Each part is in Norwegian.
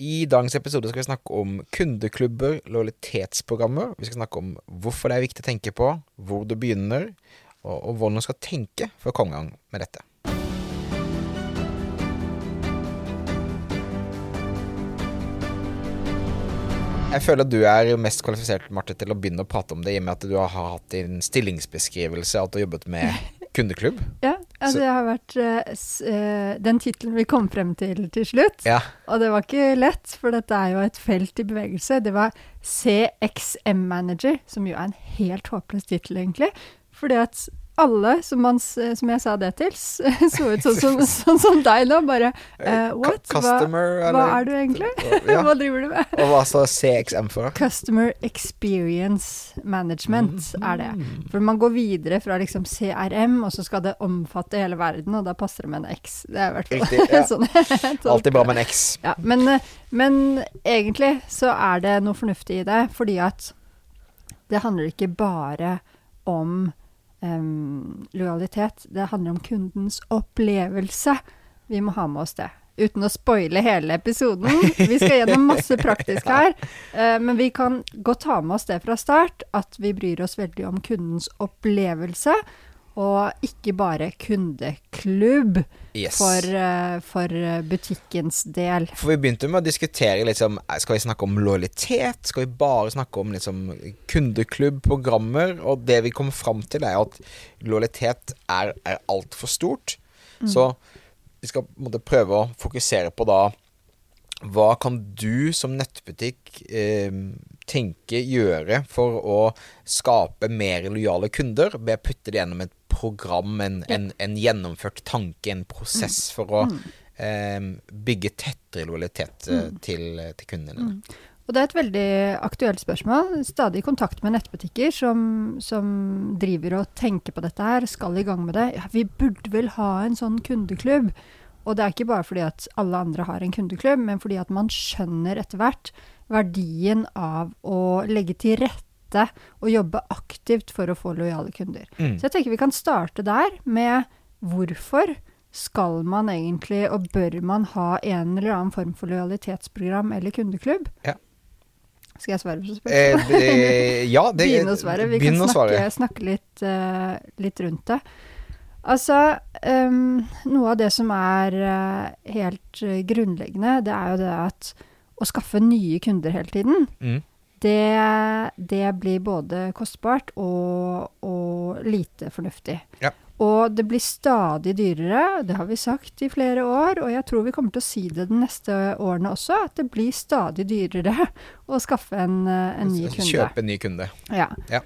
I dagens episode skal vi snakke om kundeklubber, lojalitetsprogrammer. Vi skal snakke om hvorfor det er viktig å tenke på, hvor du begynner, og, og hvordan du skal tenke for å komme i gang med dette. Jeg føler at du er mest kvalifisert Marte, til å begynne å prate om det, i og med at du har hatt din stillingsbeskrivelse, at du har jobbet med kundeklubb. Ja, Så- det har vært uh, den tittelen vi kom frem til til slutt. Ja. Og det var ikke lett, for dette er jo et felt i bevegelse. Det var CXM Manager, som jo er en helt håpløs tittel, egentlig. Fordi at alle som, man, som jeg sa det til, så ut sånn som, sånn som deg nå. Bare uh, what? Customer, Hva, hva er du egentlig? Ja. hva driver du med? Og hva står CXM for? Customer Experience Management er det. Mm. For man går videre fra liksom CRM, og så skal det omfatte hele verden, og da passer det med en X. Det er i hvert fall Riktig, ja. sånn tolker Alltid bra med en X. Ja, men, men egentlig så er det noe fornuftig i det, fordi at det handler ikke bare om em, lojalitet, det handler om kundens opplevelse. Vi må ha med oss det. Uten å spoile hele episoden. Vi skal gjennom masse praktisk her. Uh, men vi kan godt ta med oss det fra start, at vi bryr oss veldig om kundens opplevelse. Og ikke bare kundeklubb Yes. for, eh, for eh, butikkens del. For vi begynte med å diskutere liksom, Skal vi snakke om lojalitet? Skal vi bare snakke om liksom, kundeklubbprogrammer? Og det vi kommer fram til, er at lojalitet er, er altfor stort. Så vi skal måte prøve å fokusere på da hva kan du som nettbutikk eh, tenke gjøre for å skape mer lojale kunder ved å putte det gjennom et program, en, Ja. en, en gjennomført tanke, en prosess for å eh, bygge tettere lojalitet eh, til, til kundene dine? Og det er et veldig aktuelt spørsmål. Stadig kontakt med nettbutikker som, som driver og tenker på dette her, skal i gang med det. Ja, vi burde vel ha en sånn kundeklubb. Og det er ikke bare fordi at alle andre har en kundeklubb, men fordi at man skjønner etter hvert verdien av å legge til rette og jobbe aktivt for å få lojale kunder. Mm. Så jeg tenker vi kan starte der med hvorfor skal man egentlig, og bør man ha en eller annen form for lojalitetsprogram eller kundeklubb? Ja. Skal jeg svare på Eh, spørsmålet? det, ja, det Begynne å svare. Vi kan snakke, snakke litt, uh, litt rundt det. Altså, um, noe av det som er uh, helt eh, grunnleggende, det er jo det at å skaffe nye kunder hele tiden, Mm. Det, det blir både kostbart og, og lite fornuftig. Ja. Og det blir stadig dyrere, det har vi sagt i flere år, og jeg tror vi kommer til å si det de neste årene også, at det blir stadig dyrere å skaffe en, en ny kunde. Kjøpe en ny kunde. Ja. Ja.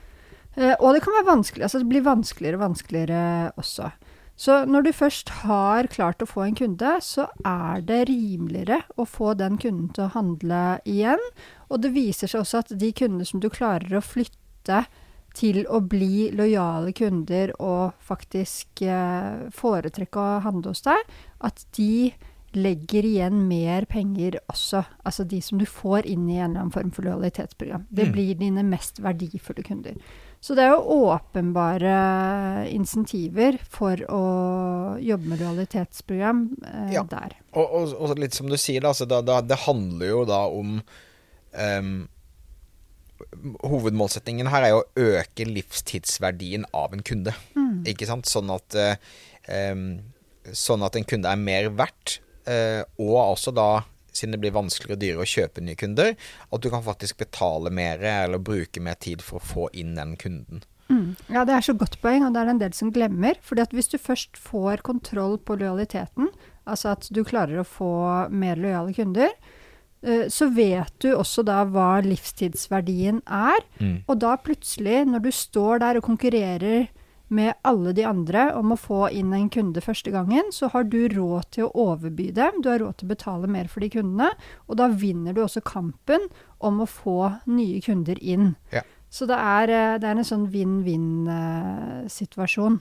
Eh, og det kan være vanskelig, altså det blir vanskeligere og vanskeligere også. Så når du først har klart å få en kunde, så er det rimeligere å få den kunden til å handle igjen. Og det viser seg også at de kundene som du klarer å flytte til å bli lojale kunder og faktisk eh, foretrekke å handle hos deg, at de legger igjen mer penger også. Altså de som du får inn i en eller annen form for lojalitetsprogram. Det Mm. blir dine mest verdifulle kunder. Så det er jo åpenbare insentiver for å jobbe med realitetsprogram eh, Ja. der. Og, og, og litt som du sier, da, altså, da, da, det handler jo da om um, Hovedmålsettingen her er jo å øke livstidsverdien av en kunde. Ikke sant? Sånn at, ehm, sånn at en kunde er mer verdt, uh, og også da siden det blir vanskeligere og dyrere å kjøpe nye kunder, at du kan faktisk betale mer eller bruke mer tid for å få inn den kunden. Mm. Ja, det er så godt poeng, og det er det en del som glemmer. fordi at hvis du først får kontroll på lojaliteten, altså at du klarer å få mer lojale kunder, eh, så vet du også da hva livstidsverdien er. Og da plutselig, når du står der og konkurrerer med alle de andre om å få inn en kunde første gangen, så har du råd til å overby dem, du har råd til å betale mer for de kundene, og da vinner du også kampen om å få nye kunder inn. Ja. Så det er, eh, det er en sånn vinn-vinn-situasjon.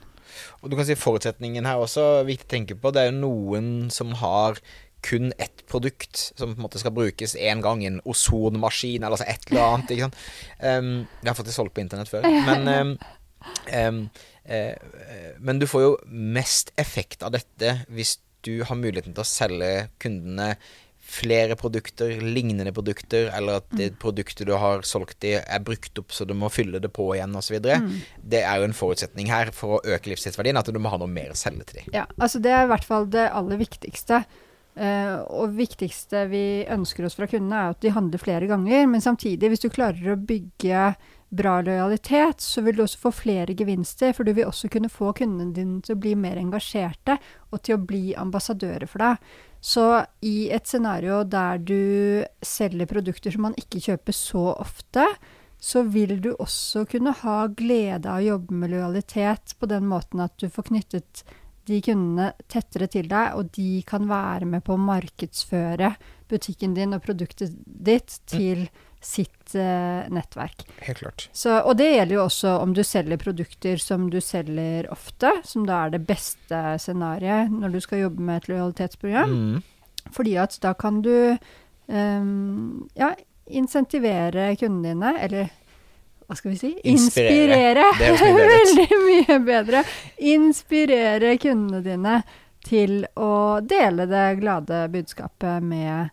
Og du kan si forutsetningen her også er viktig å tenke på. Det er jo noen som har kun ett produkt som på en måte skal brukes én gang. En ozonmaskin eller altså et eller annet. Ikke sant? Um, jeg har faktisk solgt på internett før. Men, um, um, eh, men du får jo mest effekt av dette hvis du har muligheten til å selge kundene flere produkter, lignende produkter, eller at det produktet du har solgt i er brukt opp så du må fylle det på igjen osv. Mm. Det er jo en forutsetning her for å øke livstidsverdien, at du må ha noe mer å selge til dem. Ja, altså det er i hvert fall det aller viktigste. Uh, og viktigste vi ønsker oss fra kundene, er at de handler flere ganger. Men samtidig, hvis du klarer å bygge bra lojalitet, så vil du også få flere gevinster. For du vil også kunne få kundene dine til å bli mer engasjerte, og til å bli ambassadører for deg. Så i et scenario der du selger produkter som man ikke kjøper så ofte, så vil du også kunne ha glede av å jobbe med lojalitet på den måten at du får knyttet de kundene tettere til deg, og de kan være med på å markedsføre butikken din og produktet ditt til mm. Sitt uh, nettverk. Helt klart. Så, og det gjelder jo også om du selger produkter som du selger ofte, som da er det beste scenarioet når du skal jobbe med et lojalitetsprogram. Mm. Fordi at da kan du um, ja, insentivere kundene dine, eller hva skal vi si? Inspirere. Inspirere. Veldig mye bedre. Inspirere kundene dine til å dele det glade budskapet med eh,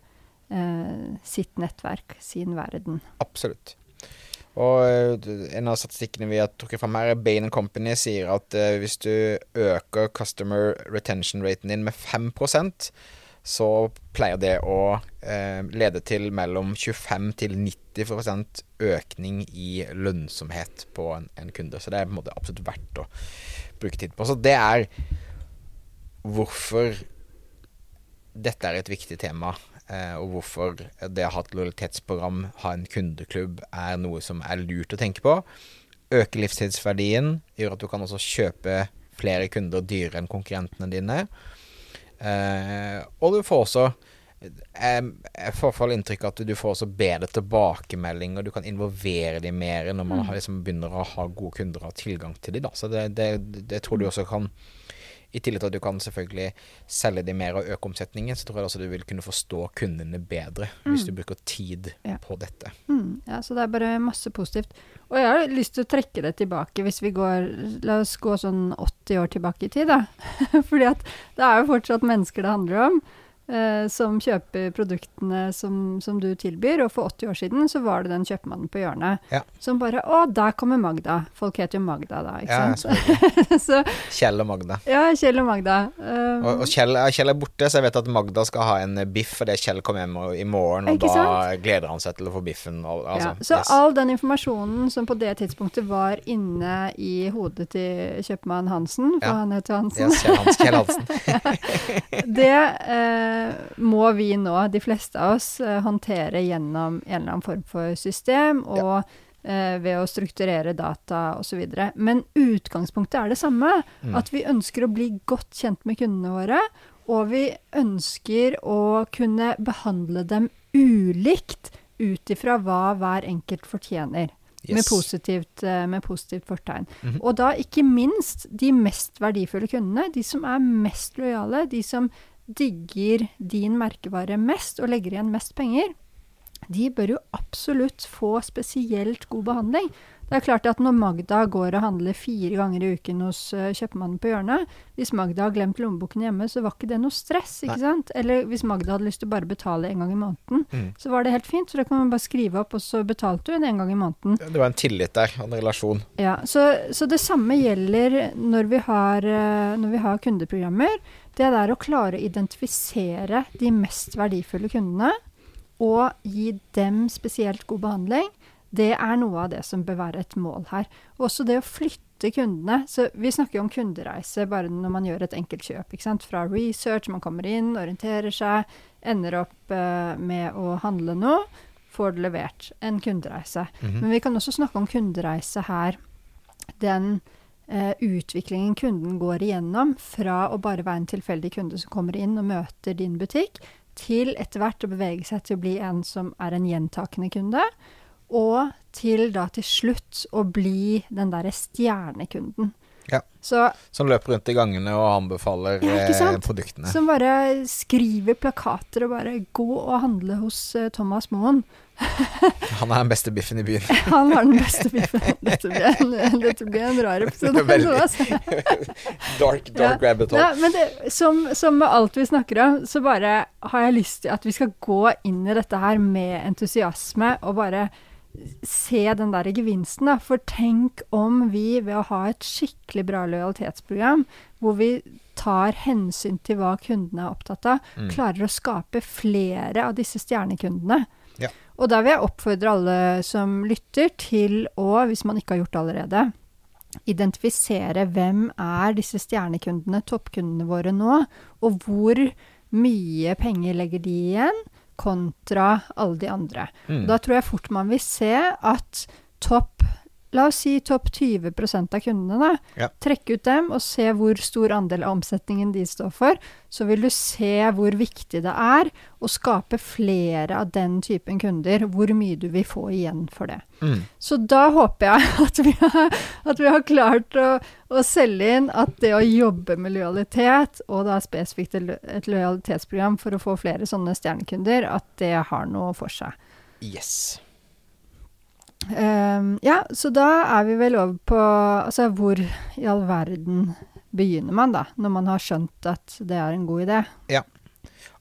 sitt nettverk, sin verden. Absolutt. Og eh, en av statistikkene vi har trukket fram her, Bain Company sier at uh, hvis du øker customer retention raten din med 5% så pleier det å eh, lede til mellom 25 til 90% økning i lønnsomhet på en, en, kunde. Så det er på en måte absolutt verdt å bruke tid på. Så det er hvorfor dette er et viktig tema. Eh, og hvorfor det å ha et lojalitetsprogram, ha en kundeklubb, er noe som er lurt å tenke på. Øke livstidsverdien, gjør at du kan også kjøpe flere kunder dyrere enn konkurrentene dine. Eh, og du får også jeg, jeg får fall inntrykk av at du får også bedre tilbakemeldinger. Du kan involvere dem mer når man mm. liksom begynner å ha gode kunder og tilgang til dem. Da. Så det, det, det, tror du også kan I tillegg til at du kan selvfølgelig selge de mer og øke omsetningen, så tror jeg også du vil kunne forstå kundene bedre mm. hvis du bruker tid ja. på dette. Mm. Ja, så det er bare masse positivt. Og jeg har lyst til å trekke det tilbake, hvis vi går La oss gå sånn 80 år tilbake i tid, da. Fordi at det er jo fortsatt mennesker det handler om eh, som kjøper produktene som, som, du tilbyr. Og for 80 år siden så var det den kjøpmannen på hjørnet ja. som bare Å, der kommer Magda. Folk heter jo Magda da, ikke ja, sant? så, Kjell og Magda. Ja, Kjell og Magda. Um, og, og Kjell, Kjell, er borte, så jeg vet at Magda skal ha en biff fordi Kjell kommer hjem i morgen, og da sant? gleder han seg til å få biffen. Altså, ja, så yes. all den informasjonen som på det tidspunktet var inne i hodet til kjøpmann Hansen, for han heter Hansen yes, Kjell Hansen. det eh, må vi nå, de fleste av oss, eh, håndtere gjennom en eller annen form for system, og ja. eh, ved å strukturere data osv. Men utgangspunktet er det samme. Mm. At vi ønsker å bli godt kjent med kundene våre. Og vi ønsker å kunne behandle dem ulikt ut ifra hva hver enkelt fortjener. Yes. Med, positivt, eh, med, positivt, fortegn. Mm -hmm. Og da ikke minst de mest verdifulle kundene. De som er mest lojale. De som digger din merkevare mest og legger igjen mest penger, de bør jo absolutt få spesielt god behandling. Det er klart at når Magda går og handler fire ganger i uken hos uh, kjøpmannen på hjørnet Hvis Magda har glemt lommeboken hjemme, så var ikke det noe stress. ikke Nei. sant? Eller hvis Magda hadde lyst til å bare betale en gang i måneden, mm. så var det helt fint. Så da kan man bare skrive opp, og så betalte hun en gang i måneden. Det var en tillit der, en relasjon. Ja, Så, så det samme gjelder når vi, har, uh, når vi har kundeprogrammer. Det er å klare å identifisere de mest verdifulle kundene og gi dem spesielt god behandling. Det er noe av det som bør være et mål her. Også det å flytte kundene. Så vi snakker jo om kundereise bare når man gjør et enkeltkjøp. Fra research, man kommer inn, orienterer seg, ender opp uh, med å handle noe, får det levert. En kundereise. Mm -hmm. Men vi kan også snakke om kundereise her. Den uh, utviklingen kunden går igjennom fra å bare være en tilfeldig kunde som kommer inn og møter din butikk, til etter hvert å bevege seg til å bli en som er en gjentakende kunde og til da til slutt å bli den derre stjernekunden. Ja. Så Som løper rundt i gangene og anbefaler Ja, eh, produktene. som bare skriver plakater og bare 'gå og handle hos eh, Thomas Moen'. Han er den beste biffen i byen. Han har den beste biffen. Dette blir en, dette en rar episode. Veldig. Dark, dark Ja. rabbit hole. Ja, men det, som, som med alt vi snakker om, så bare har jeg lyst til at vi skal gå inn i dette her med entusiasme og bare se den der gevinsten, da. For tenk om vi ved å ha et skikkelig bra lojalitetsprogram, hvor vi tar hensyn til hva kundene er opptatt av, Mm. klarer å skape flere av disse stjernekundene. Ja. Og da vil jeg oppfordre alle som lytter, til å, hvis man ikke har gjort det allerede, identifisere hvem er disse stjernekundene, toppkundene våre nå, og hvor mye penger legger de igjen, kontra alle de andre. Mm. Da tror jeg fort man vil se at topp La oss si topp 20% av kundene. da. Ja. Trekke ut dem og se hvor stor andel av omsetningen de står for. Så vil du se hvor viktig det er å skape flere av den typen kunder. Hvor mye du vil få igjen for det. Mm. Så da håper jeg at vi har, at vi har klart å, å selge inn at det å jobbe med lojalitet, og da spesifikt et lojalitetsprogram for å få flere sånne stjernekunder, at det har noe for seg. Yes. Ehm, ja, så da er vi vel over på Altså, hvor i all verden begynner man, da? Når man har skjønt at det er en god idé.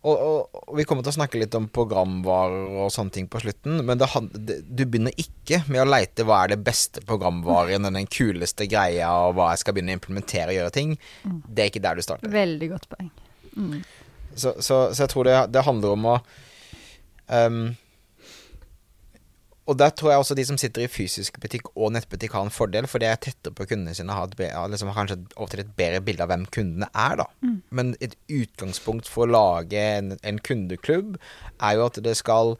Og, og, og vi kommer til å snakke litt om programvarer og sånne ting på slutten, men det, du begynner ikke med å leite hva er det beste programvaren, den kuleste greia, og hva jeg skal begynne å implementere og gjøre ting. Det er ikke der du starter. Veldig godt poeng. Mm. Så, så, så jeg tror det, det handler om å ehm, Og der tror jeg også de som sitter i fysisk butikk og nettbutikk har en fordel, for det er tettere på kundene sine, har, et liksom, har kanskje ofte et bedre bilde av hvem kundene er, da. Men et utgangspunkt for å lage en, en kundeklubb er jo at det skal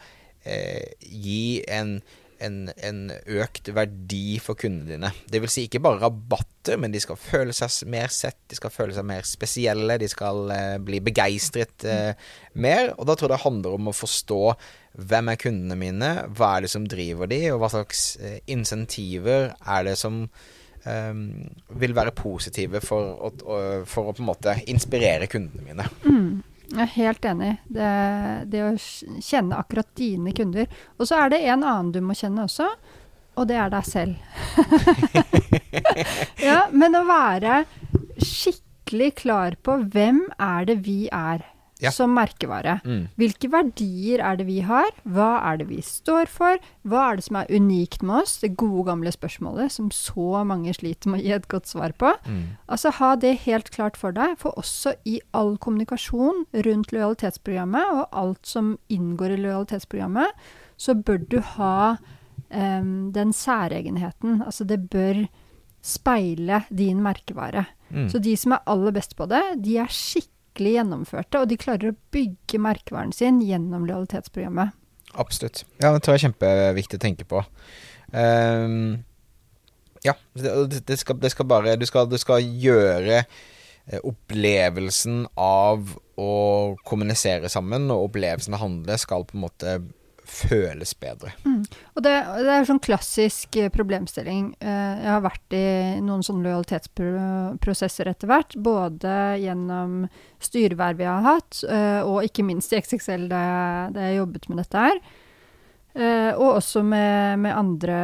eh, gi en en, en økt verdi for kundene dine. Det vil si ikke bare rabatter, men de skal føle seg mer sett, de skal føle seg mer spesielle, de skal eh, bli begeistret eh, mer. Og da tror jeg det handler om å forstå hvem er kundene mine, hva er det som driver de, og hva slags eh, insentiver er det som eh, vil være positive for å, for å på en måte inspirere kundene mine. Mm. Jeg er helt enig. Det, det å kjenne akkurat dine kunder. Og så er det en annen du må kjenne også, og det er deg selv. ja, men å være skikkelig klar på hvem er det vi er Ja. som merkevare. Mm. Hvilke verdier er det vi har? Hva er det vi står for? Hva er det som er unikt med oss? Det gode, gamle spørsmålet som så mange sliter med å gi et godt svar på. Mm. Altså Ha det helt klart for deg, for også i all kommunikasjon rundt lojalitetsprogrammet og alt som inngår i lojalitetsprogrammet, så bør du ha um, den særegenheten. Altså det bør speile din merkevare. Mm. Så de som er aller best på det, de er skikkelig gjennomførte, og de klarer å bygge merkevaren sin gjennom lojalitetsprogrammet. Absolutt. Ja, det tror jeg er kjempeviktig å tenke på. Um, ja, det, det, skal, det skal bare Du skal, du skal gjøre eh, opplevelsen av å kommunisere sammen og opplevelsen av å handle skal på en måte føles bedre. Og det, det er sånn klassisk eh, problemstilling. Eh, Jeg har vært i noen sånne lojalitetsprosesser etter hvert. Både gjennom styreverv jeg har hatt, eh, og ikke minst i XXL da jeg, da jeg jobbet med dette her. Og også med, med andre,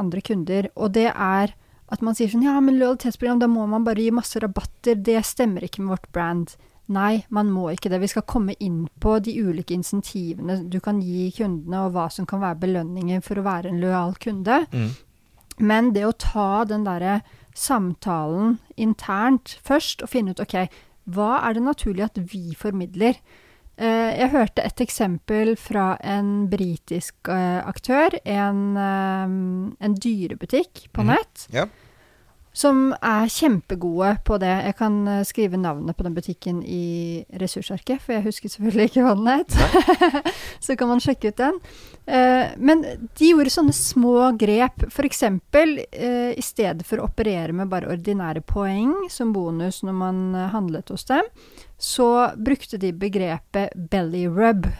andre kunder. Og det er at man sier sånn Ja, men lojalitetsprogram, da må man bare gi masse rabatter. Det stemmer ikke med vårt brand. Nei, man må ikke det. Vi skal komme inn på de ulike insentivene du kan gi kundene, og hva som kan være belønningen for å være en lojal kunde. Mm. Men det å ta den derre samtalen internt først, og finne ut OK, hva er det naturlig at vi formidler? Eh, jeg hørte et eksempel fra en britisk eh, aktør, en, eh, en dyrebutikk på Mhm. nett, Ja. Som er kjempegode på det. Jeg kan eh, skrive navnet på den butikken i ressursarket, for jeg husker selvfølgelig ikke hva den het. Så kan man sjekke ut den. Eh, men de gjorde sånne små grep. F.eks. Uh, i stedet for å operere med bare ordinære poeng som bonus når man eh, handlet hos dem, så brukte de begrepet belly rub.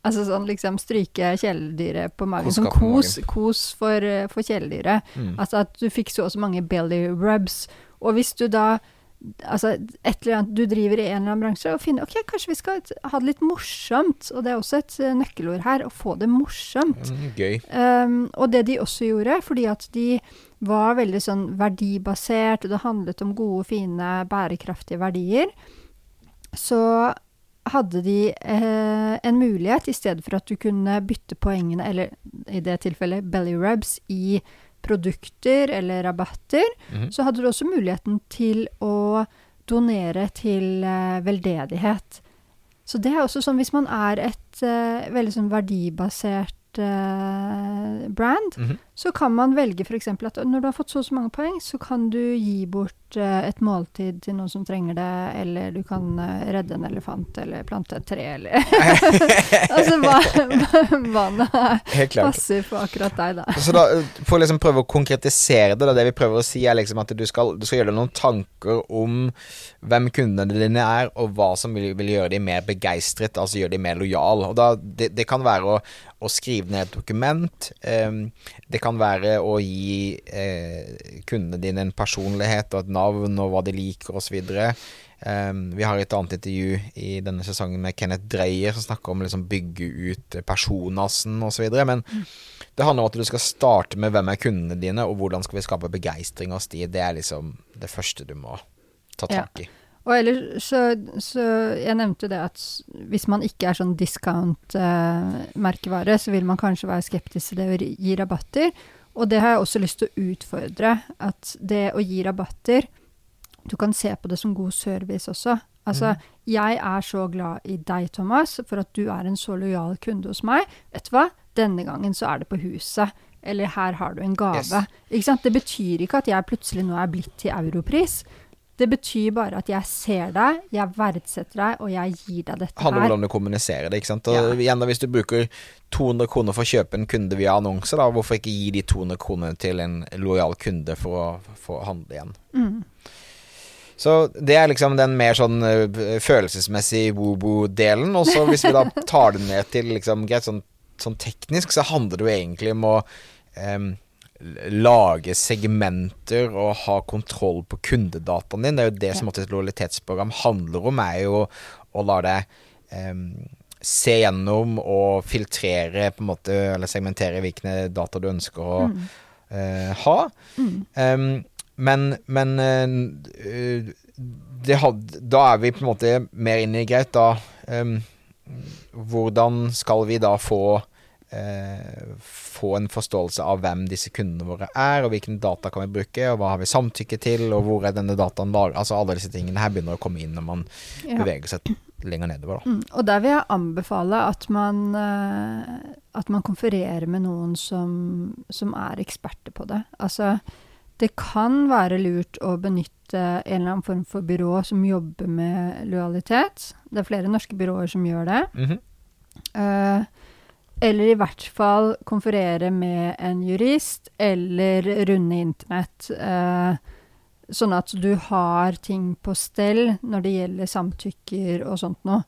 Altså sånn liksom stryke kjæledyret på magen. Sånn kos, kos for, eh, for kjæledyret. Mm. Altså at du fikk så og så mange belly rubs. Og hvis du da Altså et eller annet du driver i en eller annen bransje, og finner ok, kanskje vi skal ha det litt morsomt. Og det er også et uh, nøkkelord her, å få det morsomt. Mm, gøy. Um, og det de også gjorde, fordi at de var veldig sånn verdibasert, og det handlet om gode, fine, bærekraftige verdier, så hadde de eh, en mulighet, i stedet for at du kunne bytte poengene, eller i det tilfellet belly rubs, i produkter eller rabatter, Mhm. så hadde du også muligheten til å donere til eh, veldedighet. Så det er også sånn hvis man er et eh, veldig sånn verdibasert eh, brand, Mhm. Så kan man velge f.eks. at når du har fått så og så mange poeng, så kan du gi bort eh, et måltid til noen som trenger det, eller du kan eh, redde en elefant, eller plante et tre, eller Altså hva, hva nå passer for akkurat deg, da. Så da, eh, For å liksom prøve å konkretisere det, da, det vi prøver å si, er liksom at du skal, du skal gjøre deg noen tanker om hvem kundene dine er, og hva som vil, vil gjøre dem mer begeistret, altså gjøre dem mer lojal. Og da, det, det kan være å, å skrive ned et dokument. em, det kan være å gi eh, kundene dine en personlighet og et navn og hva de liker osv. Um, vi har et annet intervju i denne sesongen med Kenneth Dreyer som snakker om å liksom bygge ut personasen osv. Men det handler om at du skal starte med hvem er kundene dine, og hvordan skal vi skape begeistring hos de. Det er liksom det første du må ta tak i. Og ellers så, så Jeg nevnte det at hvis man ikke er sånn discount-merkevare, så vil man kanskje være skeptisk til det å gi rabatter. Og det har jeg også lyst til å utfordre. At det å gi rabatter Du kan se på det som god service også. Altså, jeg er så glad i deg, Thomas, for at du er en så lojal kunde hos meg. Vet du hva? Denne gangen så er det på huset. Eller her har du en gave. Yes. Ikke sant? Det betyr ikke at jeg plutselig nå er blitt til europris. Det betyr bare at jeg ser deg, jeg verdsetter deg, og jeg gir deg dette Det handler om her. hvordan du kommuniserer det. ikke sant? Og Ja. igjen da, Hvis du bruker 200 kroner for å kjøpe en kunde via annonse, da, hvorfor ikke gi de 200 kronene til en lojal kunde for å, for å handle igjen? Mm. Så det er liksom den mer sånn øh, følelsesmessig woo-woo-delen. Og så hvis vi da tar det ned til liksom greit sånn, sånn teknisk, så handler det jo egentlig om å em, lage segmenter og ha kontroll på kundedataen din. Det er jo det som et lojalitetsprogram handler om, er jo å la deg um, se gjennom og filtrere på en måte, eller segmentere hvilke data du ønsker å eh, ha. Em, men men uh, det had, da er vi på en måte mer inne i greit, da. um, hvordan skal vi da få eh, få en forståelse av hvem disse kundene våre er, og hvilken data kan vi bruke, og hva har vi samtykke til, og hvor er denne dataen lagret? Altså alle disse tingene her begynner å komme inn når man Ja. beveger seg lenger nedover, da. Mm. Og der vil jeg anbefale at man, eh, at man konfererer med noen som, som er eksperter på det. Altså, det kan være lurt å benytte en eller annen form for byrå som jobber med lojalitet. Det er flere norske byråer som gjør det. Mhm. Eh, eller i hvert fall konferere med en jurist, eller runde internett. eh, sånn at du har ting på stell når det gjelder samtykker og sånt noe.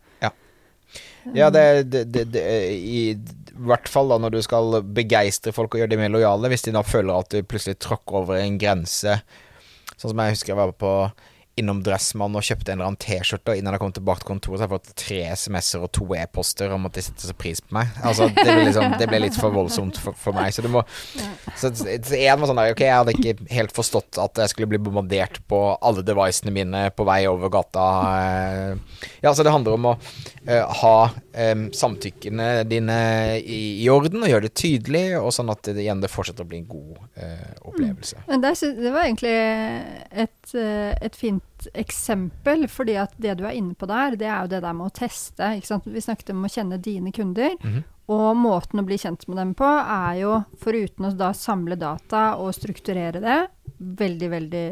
Ja, det, det, det, det i hvert fall da når du skal begeistre folk og gjøre dem mer lojale, hvis de da føler at du plutselig tråkker over en grense. Sånn som jeg husker jeg var på innom Dressmann og kjøpte en eller annen T-skjorte, og innen jeg kom tilbake til kontoret, så har jeg fått tre SMS-er og to e-poster om at de setter så pris på meg. Altså, det ble, liksom, det ble litt for voldsomt for, for meg. Så det må Så en var sånn der, ok, jeg hadde ikke helt forstått at jeg skulle bli bombardert på alle devicene mine på vei over gata. eh. Ja, så det handler om å uh, ha um, samtykkene dine i, i orden, og gjøre det tydelig, og sånn at det igjen det fortsetter å bli en god uh, opplevelse. Men der, det var egentlig et, et fint eksempel, fordi at det du er inne på der, det er jo det der med å teste. Ikke sant? Vi snakket om å kjenne dine kunder. Mhm. Og måten å bli kjent med dem på er jo, foruten å da samle data og strukturere det, veldig, veldig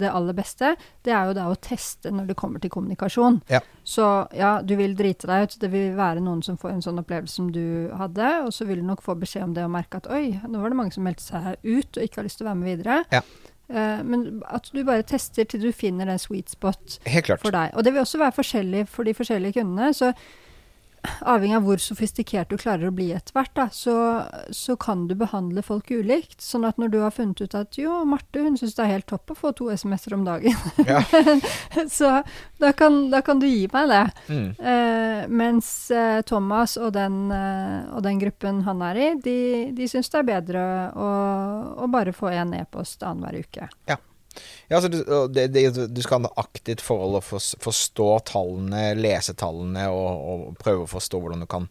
det aller beste, det er jo da å teste når det kommer til kommunikasjon. Ja. Så ja, du vil drite deg ut. Det vil være noen som får en sånn opplevelse som du hadde, og så vil du nok få beskjed om det og merke at oi, nå var det mange som meldte seg ut og ikke har lyst til å være med videre. Ja. Eh, men at du bare tester til du finner den sweet spot for deg. Og det vil også være forskjellig for de forskjellige kundene. Så avhengig av hvor sofistikert du klarer å bli etter hvert, da, så, så kan du behandle folk ulikt. Sånn at når du har funnet ut at jo, Marte hun syns det er helt topp å få to SMS-er om dagen, Ja. så da kan, da kan du gi meg det. Mm. Eh, mens eh, Thomas og den, eh, og den gruppen han er i, de, de syns det er bedre å, å bare få en e-post annenhver uke. Ja, altså du, det, det, du skal ha aktivt forhold og fors- forstå tallene, lese tallene og, og prøve å forstå hvordan du kan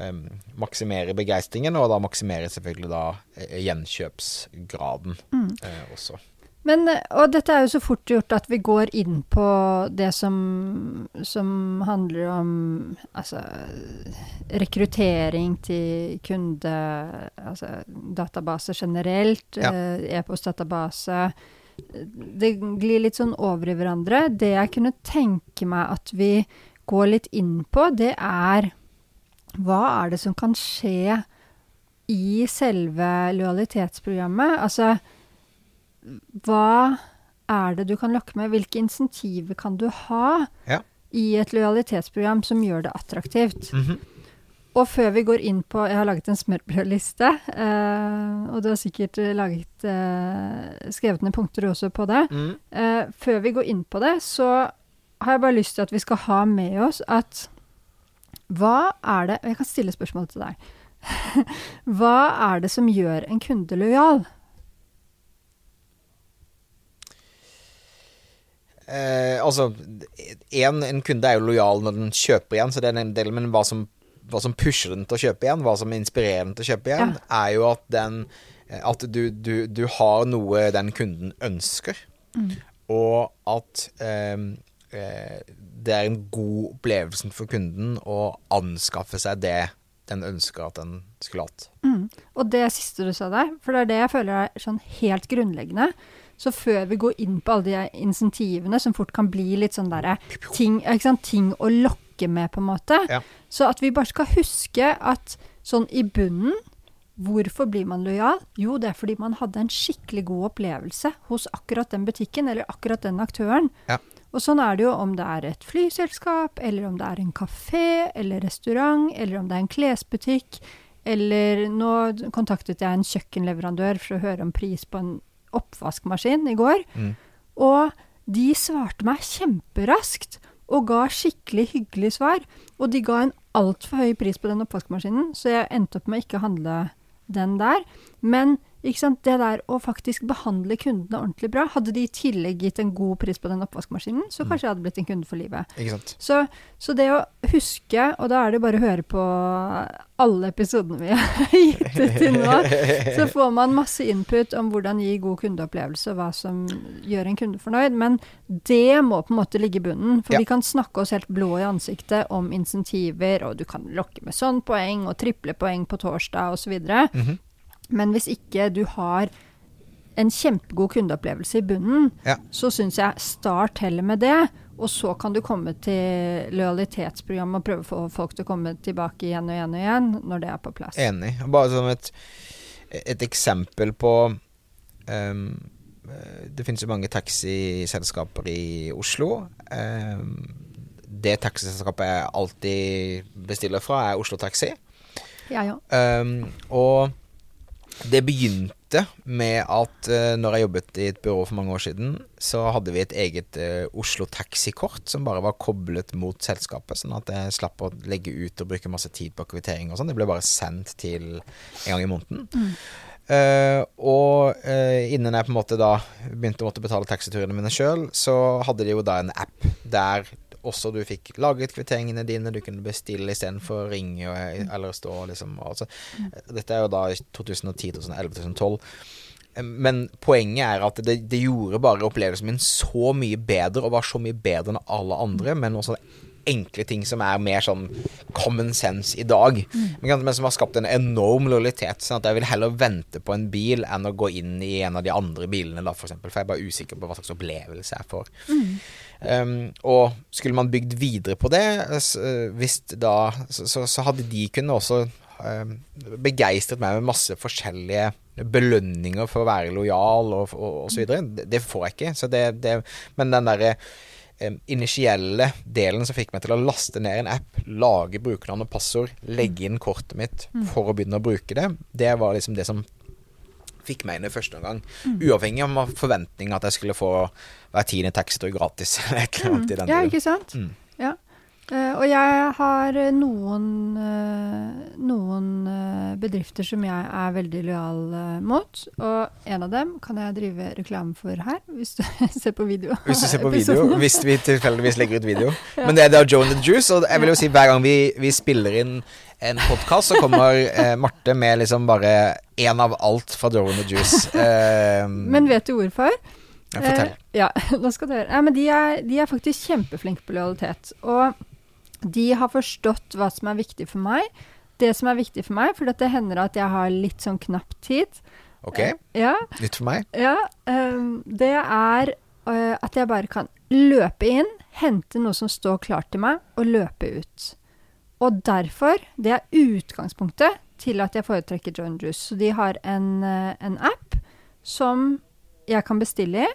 um, maksimere begeistringen, og da maksimere selvfølgelig da gjenkjøpsgraden gjenkjøpsgraden uh, også. Men, eh, og dette er jo så fort gjort at vi går inn på det som, som handler om altså rekruttering til kunde, altså databaser generelt, Ja. eh, e-postdatabase. Det glir litt sånn over i hverandre. Det jeg kunne tenke meg at vi går litt inn på, det er hva er det som kan skje i selve lojalitetsprogrammet? Altså hva er det du kan lokke med? Hvilke insentiver kan du ha Ja. i et lojalitetsprogram som gjør det attraktivt? Mhm. Og før vi går inn på Jeg har laget en smørbrødliste, eh, og du har sikkert eh, laget, eh, skrevet ned punkter også på det. Mm. Eh, før vi går inn på det, så har jeg bare lyst til at vi skal ha med oss at hva er det Jeg kan stille spørsmålet til deg. hva er det som gjør en kunde lojal? Eh, altså, en, en kunde er jo lojal når den kjøper igjen, så det er en del, men hva som, hva som pusher den til å kjøpe igjen, hva som inspirerer den til å kjøpe igjen, er jo at den At du, du, du har noe den kunden ønsker, og at eh, det er en god opplevelse for kunden å anskaffe seg det den ønsker at den skulle hatt. Mm. Og det siste du sa der, for det er det jeg føler er sånn helt grunnleggende. Så før vi går inn på alle de insentivene som fort kan bli litt sånn derre ting, ting å lokke med, på en måte, Ja. så at vi bare skal huske at sånn i bunnen Hvorfor blir man lojal? Jo, det er fordi man hadde en skikkelig god opplevelse hos akkurat den butikken eller akkurat den aktøren. Ja. Og sånn er det jo om det er et flyselskap, eller om det er en kafé eller restaurant, eller om det er en klesbutikk. Eller nå kontaktet jeg en kjøkkenleverandør for å høre om pris på en oppvaskmaskin i går. Mm. Og de svarte meg kjemperaskt og ga skikkelig hyggelig svar. Og de ga en altfor høy pris på den oppvaskmaskinen, så jeg endte opp med å ikke handle den der. Men det der å faktisk behandle kundene ordentlig bra Hadde de i tillegg gitt en god pris på den oppvaskmaskinen, så kanskje jeg hadde blitt en kunde for livet. Ikke? Så, så det å huske, og da er det bare å høre på alle episodene vi har gitt ut til nå, så får man masse input om hvordan gi god kundeopplevelse, og hva som gjør en kunde fornøyd. Men det må på en måte ligge i bunnen. For Ja. vi kan snakke oss helt blå i ansiktet om insentiver, og du kan lokke med sånn poeng og triple poeng på torsdag osv. Mhm. Men hvis ikke du har en kjempegod kundeopplevelse i bunnen, Ja. så syns jeg start heller med det. Og så kan du komme til lojalitetsprogrammet og prøve å få folk til å komme tilbake igjen og igjen og igjen når det er på plass. Enig. Bare som et, et eksempel på eh, Det finnes jo mange taxiselskaper i Oslo. Um, det taxiselskapet jeg alltid bestiller fra, er Oslo Taxi. Ja, ja. Um, og det begynte med at uh, når jeg jobbet i et byrå for mange år siden, så hadde vi et eget uh, Oslo Taxikort som bare var koblet mot selskapet, sånn at jeg slapp å legge ut og bruke masse tid på kvittering og sånn. Det ble bare sendt til en gang i måneden. Eh, og uh, innen jeg på en måte da begynte å måtte betale taxiturene mine sjøl, så hadde de jo da en app der også du fikk laget kvitteringene dine, du kunne bestille istedenfor å ringe og, eller stå liksom altså, Dette er jo da 2010, 2011, 2012. Eh, Men poenget er at det, det gjorde bare opplevelsen min så mye bedre, og var så mye bedre enn alle andre, men også enkle ting som er mer sånn common sense i dag. Men, men som har skapt en enorm lojalitet. Sånn at jeg vil heller vente på en bil enn å gå inn i en av de andre bilene, da, for eksempel. For jeg er bare usikker på hva slags opplevelse jeg får. Um, og skulle man bygd videre på det, s- øh, hvis da Så, så, så hadde de kunnet også um, begeistret meg med masse forskjellige belønninger for å være lojal og, og, og så videre. Det, det får jeg ikke. Så det, det, men den derre em, initielle delen som fikk meg til å laste ned en app, lage brukernavn og passord, legge inn kortet mitt for å begynne å bruke det, det var liksom det som fikk meg inn i første omgang. Uavhengig av forventning at jeg skulle få hver tiende taxitur gratis. den Ja, ikke sant? Mm. Ja. Eh, og jeg har eh, noen, eh, noen bedrifter som jeg er veldig lojal mot. Og en av dem kan jeg drive reklame for her, hvis du ser på video. Hvis du ser på video, hvis vi tilfeldigvis legger ut video. Men det er da Joe and the Juice, og jeg vil jo si hver gang vi, vi spiller inn en podkast, så kommer eh, Marte med liksom bare én av alt fra Joe and the Juice. Eh, Men vet du hvorfor? ja, fortell. Eh, ja, nå skal du høre. Nei, men de er, de er faktisk kjempeflinke på lojalitet. Og de har forstått hva som er viktig for meg. Det som er viktig for meg, for det hender at jeg har litt sånn knapp tid. Ok, Eh, Ja, nytt for meg. ja Um, det er uh, at jeg bare kan løpe inn, hente noe som står klart til meg, og løpe ut. Og derfor, det er utgangspunktet til at jeg foretrekker John Juice. Så de har en, en app som jeg kan bestille i.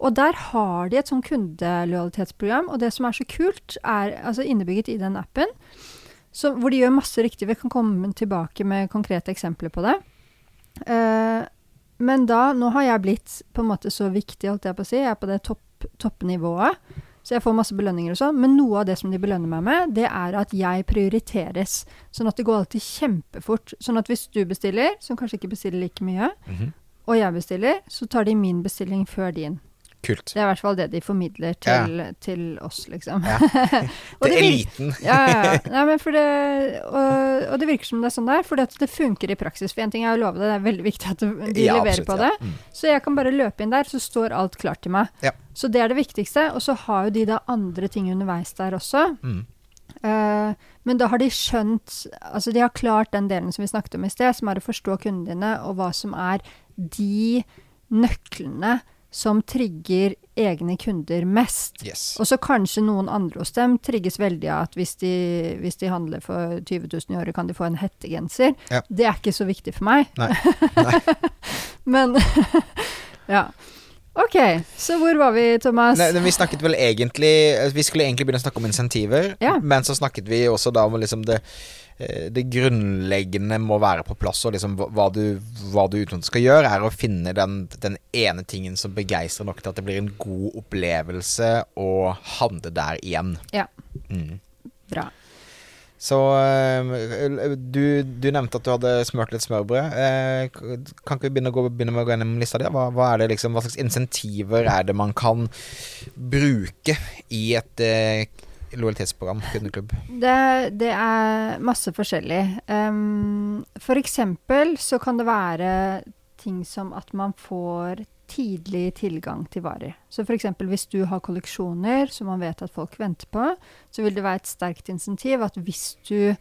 Og der har de et sånn kundelojalitetsprogram. Og det som er så kult, er altså innebygget i den appen, så, hvor de gjør masse riktig. Vi kan komme tilbake med konkrete eksempler på det. Uh, men da, nå har jeg blitt på en måte så viktig, holdt jeg på å si. Jeg er på det topp, toppnivået. Så jeg får masse belønninger og sånn. Men noe av det som de belønner meg med, det er at jeg prioriteres. Sånn at det går alltid kjempefort. Sånn at hvis du bestiller, som kanskje ikke bestiller like mye, Mhm. og jeg bestiller, så tar de min bestilling før din. Kult. Det er i hvert fall det de formidler til, til oss, liksom. Ja. Det det er vir- eliten. ja, ja, ja. Det, og, og det virker som det er sånn der, for det funker i praksis. For en ting er å love det, det er veldig viktig at de Ja, leverer absolutt, på ja. det. Mm. Så jeg kan bare løpe inn der, så står alt klart til meg. Ja. Så det er det viktigste. Og så har jo de da andre ting underveis der også. Mm. Uh, men da har de skjønt Altså de har klart den delen som vi snakket om i sted, som er å forstå kundene dine, og hva som er de nøklene som trigger egne kunder mest. Yes. Og så kanskje noen andre hos dem trigges veldig av at hvis de, hvis de handler for 20 000 i året, kan de få en hettegenser. Ja. Det er ikke så viktig for meg. Nei. Nei. Men ja. Ok, så hvor var vi, Thomas? Nei, vi snakket vel egentlig Vi skulle egentlig begynne å snakke om insentiver, Ja. men så snakket vi også da om liksom det det grunnleggende må være på plass, og liksom hva- du, hva du skal gjøre, er å finne den, den ene tingen som begeistrer nok til at det blir en god opplevelse å handle der igjen. Ja. Mm. Bra. Så eh, du, du nevnte at du hadde smurt litt smørbrød. Eh, kan ikke vi begynne, gå, begynne med å gå gjennom lista di? Hva, hva, det liksom, hva slags insentiver er det man kan bruke i et lojalitetsprogram, kundeklubb? Det, det er masse forskjellig. Um, for eksempel så kan det være ting som at man får tidlig tilgang til varer. Så for eksempel hvis du har kolleksjoner som man vet at folk venter på, så vil det være et sterkt insentiv at hvis du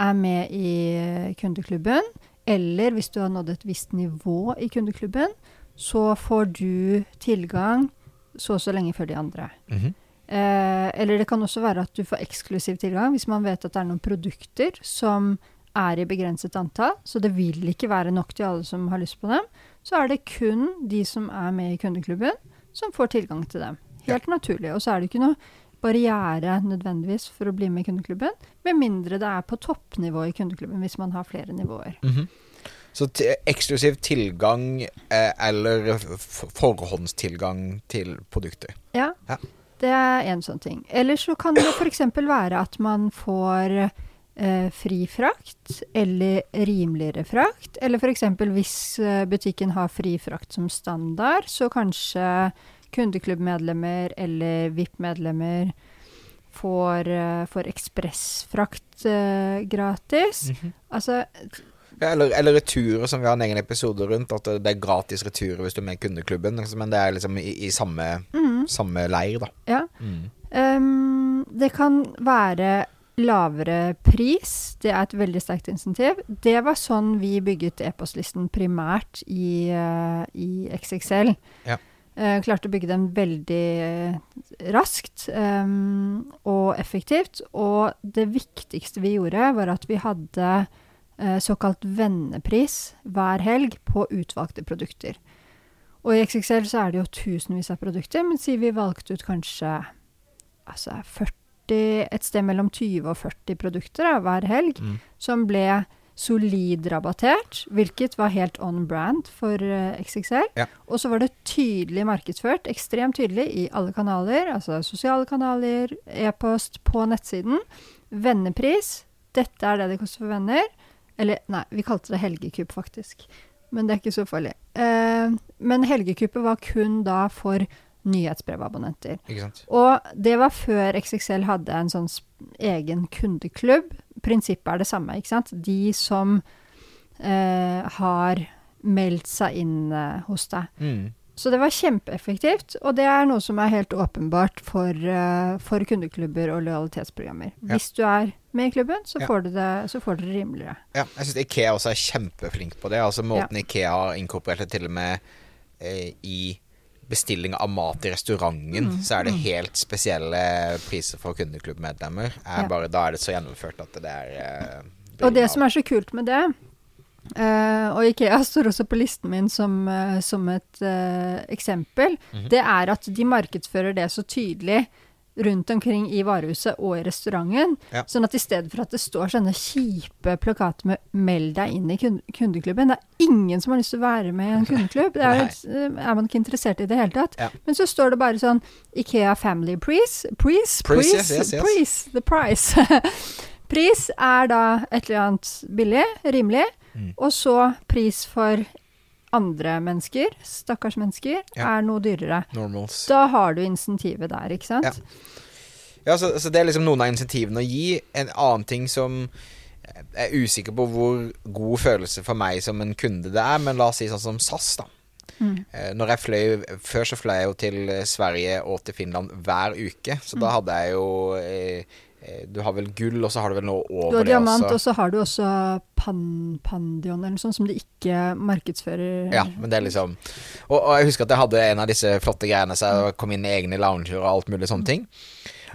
er med i kundeklubben, eller hvis du har nådd et visst nivå i kundeklubben, så får du tilgang så og så lenge før de andre. Mhm. Eh, eller det kan også være at du får eksklusiv tilgang hvis man vet at det er noen produkter som er i begrenset antall, så det vil ikke være nok til alle som har lyst på dem. Så er det kun de som er med i kundeklubben, som får tilgang til dem. Helt naturlig. Og så er det ikke noe barriere nødvendigvis for å bli med i kundeklubben, med mindre det er på toppnivå i kundeklubben, hvis man har flere nivåer. Mhm. Så t eksklusiv tilgang eh, eller forhåndstilgang til produkter. Ja, Ja. Det er en sånn ting. Eller så kan det f.eks. være at man får eh, fri frakt, eller rimeligere frakt. Eller f.eks. hvis eh, butikken har fri frakt som standard, så kanskje kundeklubbmedlemmer eller VIP-medlemmer får, eh, får ekspressfrakt eh, gratis. Altså Ja, eller, eller returer, som vi har en egen episode rundt. At det er gratis returer hvis du er med i kundeklubben. liksom, Men det er liksom i, i samme, samme leir, da. Ja. Mm. Um, det kan være lavere pris. Det er et veldig sterkt insentiv. Det var sånn vi bygget e-postlisten primært i, uh, i XXL. Ja. Uh, klarte å bygge den veldig eh, raskt um, og effektivt. Og det viktigste vi gjorde, var at vi hadde såkalt vennepris hver helg på utvalgte produkter. Og i XXL så er det jo tusenvis av produkter, men si vi valgte ut kanskje altså 40, et sted mellom 20 og 40 produkter da, hver helg, Mm. som ble solid rabattert, hvilket var helt on brand for eh, XXL. Ja. Og så var det tydelig markedsført, ekstremt tydelig, i alle kanaler, altså sosiale kanaler, e-post, på nettsiden. Vennepris, dette er det det koster for venner. Eller nei, vi kalte det helgekupp, faktisk. Men det er ikke så farlig. Eh, men helgekuppet var kun da for nyhetsbrevabonnenter. Og det var før XXL hadde en sånn egen kundeklubb. Prinsippet er det samme, ikke sant. De som eh, har meldt seg inn eh, hos deg. Mm. Så det var kjempeeffektivt, og det er noe som er helt åpenbart for, eh, for kundeklubber og lojalitetsprogrammer. Ja. Hvis du er med i klubben, så Ja. får du det, så får du det rimeligere. Ja, jeg syns Ikea også er kjempeflink på det. Altså Måten Ikea har inkorporert det til og med eh, i bestilling av mat i restauranten, Mm, så er det mm. helt spesielle priser for kundeklubbmedlemmer. Er Ja. bare, da er det så gjennomført at det er eh, Og det som er så kult med det Og Ikea står også på listen min som, eh, som et eh, eksempel. -hmm. Det er at de markedsfører det så tydelig rundt omkring i varehuset og i restauranten. Ja. Sånn at i stedet for at det står sånne kjipe plakater med 'meld deg inn i kundeklubben', det er ingen som har lyst til å være med i en kundeklubb. Det er, eh, er man ikke interessert i det hele tatt. Ja. Men så står det bare sånn Ikea Family Price. Price, Price, price, yes, yes, yes. price, the price. pris er da et eller annet billig, rimelig, Mm. og så pris for andre mennesker, stakkars mennesker, Ja. er noe dyrere. normals. Da har du insentivet der, ikke sant? Ja. Ja, så, så det er liksom noen av insentivene å gi. En annen ting som jeg er usikker på hvor god følelse for meg som en kunde det er, men la oss si sånn som SAS, da. Mm. Eh, Når jeg fløy Før så fløy jeg jo til Sverige og til Finland hver uke, så Mm. da hadde jeg jo eh, Du har vel gull, og så har du vel noe over det Du har diamant, også. og så har du også pan, Pandion eller noe sånt, som de ikke markedsfører. Ja, men det er liksom og, og jeg husker at jeg hadde en av disse flotte greiene, så jeg kom inn i egne lounger og alt mulig sånne ting.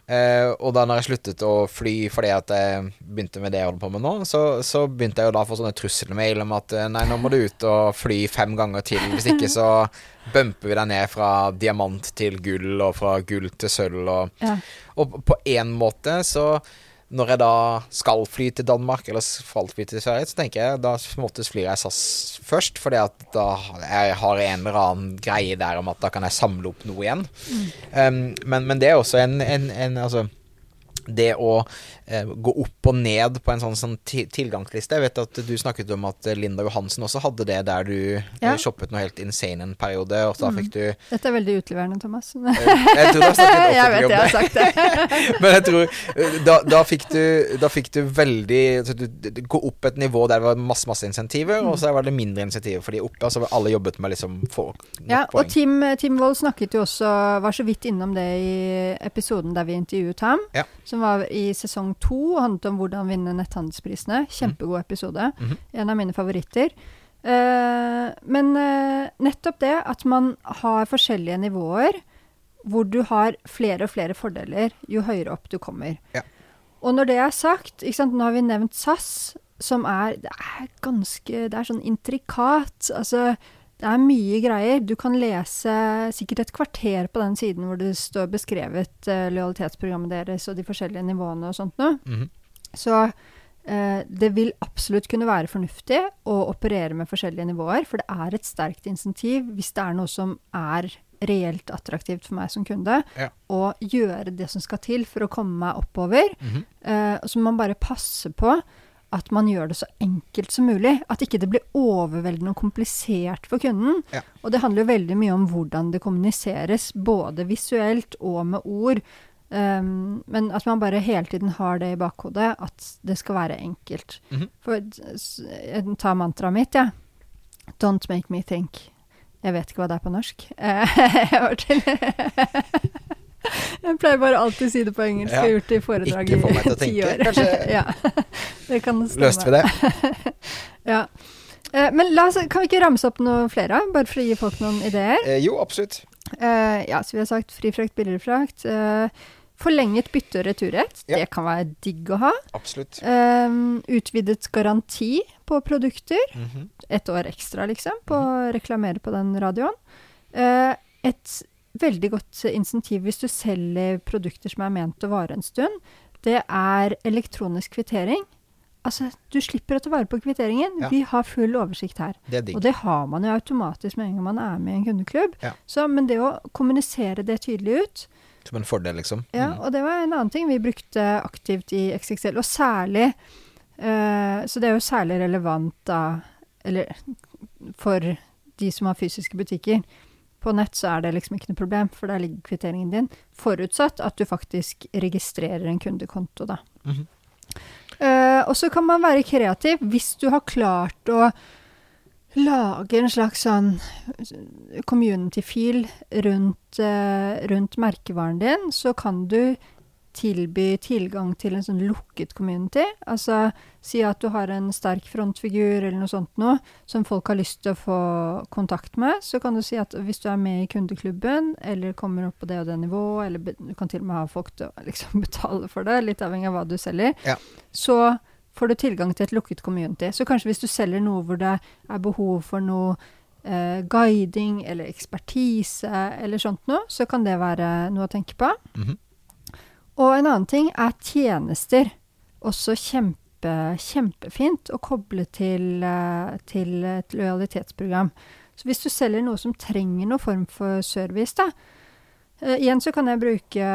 Eh, og da når jeg sluttet å fly fordi at jeg begynte med det jeg holder på med nå, så, så begynte jeg jo da å få sånne trusselmail om at eh, nei, nå må du ut og fly fem ganger til. Hvis ikke så bumper vi deg ned fra diamant til gull, og fra gull til sølv. Og, Ja. og på en måte så når jeg da skal fly til Danmark, eller skal fly til Sverige, så tenker jeg da måtte flyr jeg SAS først, fordi at da jeg har en eller annen greie der om at da kan jeg samle opp noe igjen. Um, men, men det er også en, en, en Altså det å gå opp og ned på en sånn, sånn tilgangsliste Jeg vet at du snakket om at Linda Johansen også hadde det der du eh, Ja. shoppet noe helt insane en periode, og da Mm. fikk du eh, Dette er veldig utleverende, Thomas. Jeg tror du har snakket det. jeg vet om jeg har sagt det. Men jeg tror eh, da, da, fikk du, da fikk du veldig så du, du Gå opp et nivå der det var masse masse insentiver, Mm. og så var det mindre insentiver fordi oppe altså alle jobbet med liksom få Ja, og. Tim, Tim Wold snakket jo også, var så vidt innom det i episoden der vi intervjuet ham, Ja. som var i sesong to, og handlet om hvordan vinne netthandelsprisene. Kjempegod episode. Mhm. En av mine favoritter. Uh, men uh, nettopp det at man har forskjellige nivåer, hvor du har flere og flere fordeler jo høyere opp du kommer. Ja. Og når det er sagt, ikke sant, nå har vi nevnt SAS, som er Det er ganske Det er sånn intrikat. Altså, det er mye greier. Du kan lese sikkert et kvarter på den siden hvor det står beskrevet uh, lojalitetsprogrammet deres og de forskjellige nivåene og sånt noe. Mhm. Så uh, det vil absolutt kunne være fornuftig å operere med forskjellige nivåer, for det er et sterkt insentiv hvis det er noe som er reelt attraktivt for meg som kunde, Ja. å gjøre det som skal til for å komme meg oppover. Mhm. Eh, og så må man bare passe på at man gjør det så enkelt som mulig. At ikke det blir overveldende og komplisert for kunden. Ja. Og det handler jo veldig mye om hvordan det kommuniseres, både visuelt og med ord. Um, men at man bare hele tiden har det i bakhodet, at det skal være enkelt. Mhm. For jeg tar mantraet mitt, jeg. Ja. Don't make me think. Jeg vet ikke hva det er på norsk. Jeg pleier bare alltid å si det på engelsk. Jeg har gjort det i foredrag i ti år. kanskje. ja. Det kan stemme. Løste vi det? Ja. Eh, Men oss, kan vi ikke ramse opp noe flere, bare for å gi folk noen ideer? Eh, jo, absolutt. Eh, ja, så vi har sagt fri frakt, billigere frakt. Eh, forlenget bytte- og returrett. Ja. Det kan være digg å ha. Absolutt. Eh, utvidet garanti på produkter. Mhm. Et år ekstra, liksom, på å reklamere på den radioen. Eh, et veldig godt insentiv hvis du selger produkter som er ment å vare en stund. Det er elektronisk kvittering. Altså, du slipper å ta vare på kvitteringen. Ja. Vi har full oversikt her. Det er. Og det har man jo automatisk med en gang man er med i en kundeklubb. Ja. Så, men det å kommunisere det tydelig ut Som en fordel, liksom. ja, Mm. og det var en annen ting vi brukte aktivt i XXL, og særlig eh, Så det er jo særlig relevant da Eller for de som har fysiske butikker. På nett så er det liksom ikke noe problem, for der ligger kvitteringen din. Forutsatt at du faktisk registrerer en kundekonto, da. Mm -hmm. uh, og så kan man være kreativ hvis du har klart å lage en slags sånn community-fil rundt, uh, rundt merkevaren din, så kan du tilby tilgang til en sånn lukket community. Altså si at du har en sterk frontfigur eller noe sånt noe som folk har lyst til å få kontakt med. Så kan du si at hvis du er med i kundeklubben, eller kommer opp på det og det nivået, eller du kan til og med ha folk til å liksom betale for det, litt avhengig av hva du selger, Ja. så får du tilgang til et lukket community. Så kanskje hvis du selger noe hvor det er behov for noe eh, guiding eller ekspertise eller sånt noe, så kan det være noe å tenke på. Mhm. Og en annen ting er tjenester. Også kjempe, kjempefint å koble til, eh, til et lojalitetsprogram. Så hvis du selger noe som trenger noen form for service, da eh, Igjen så kan jeg bruke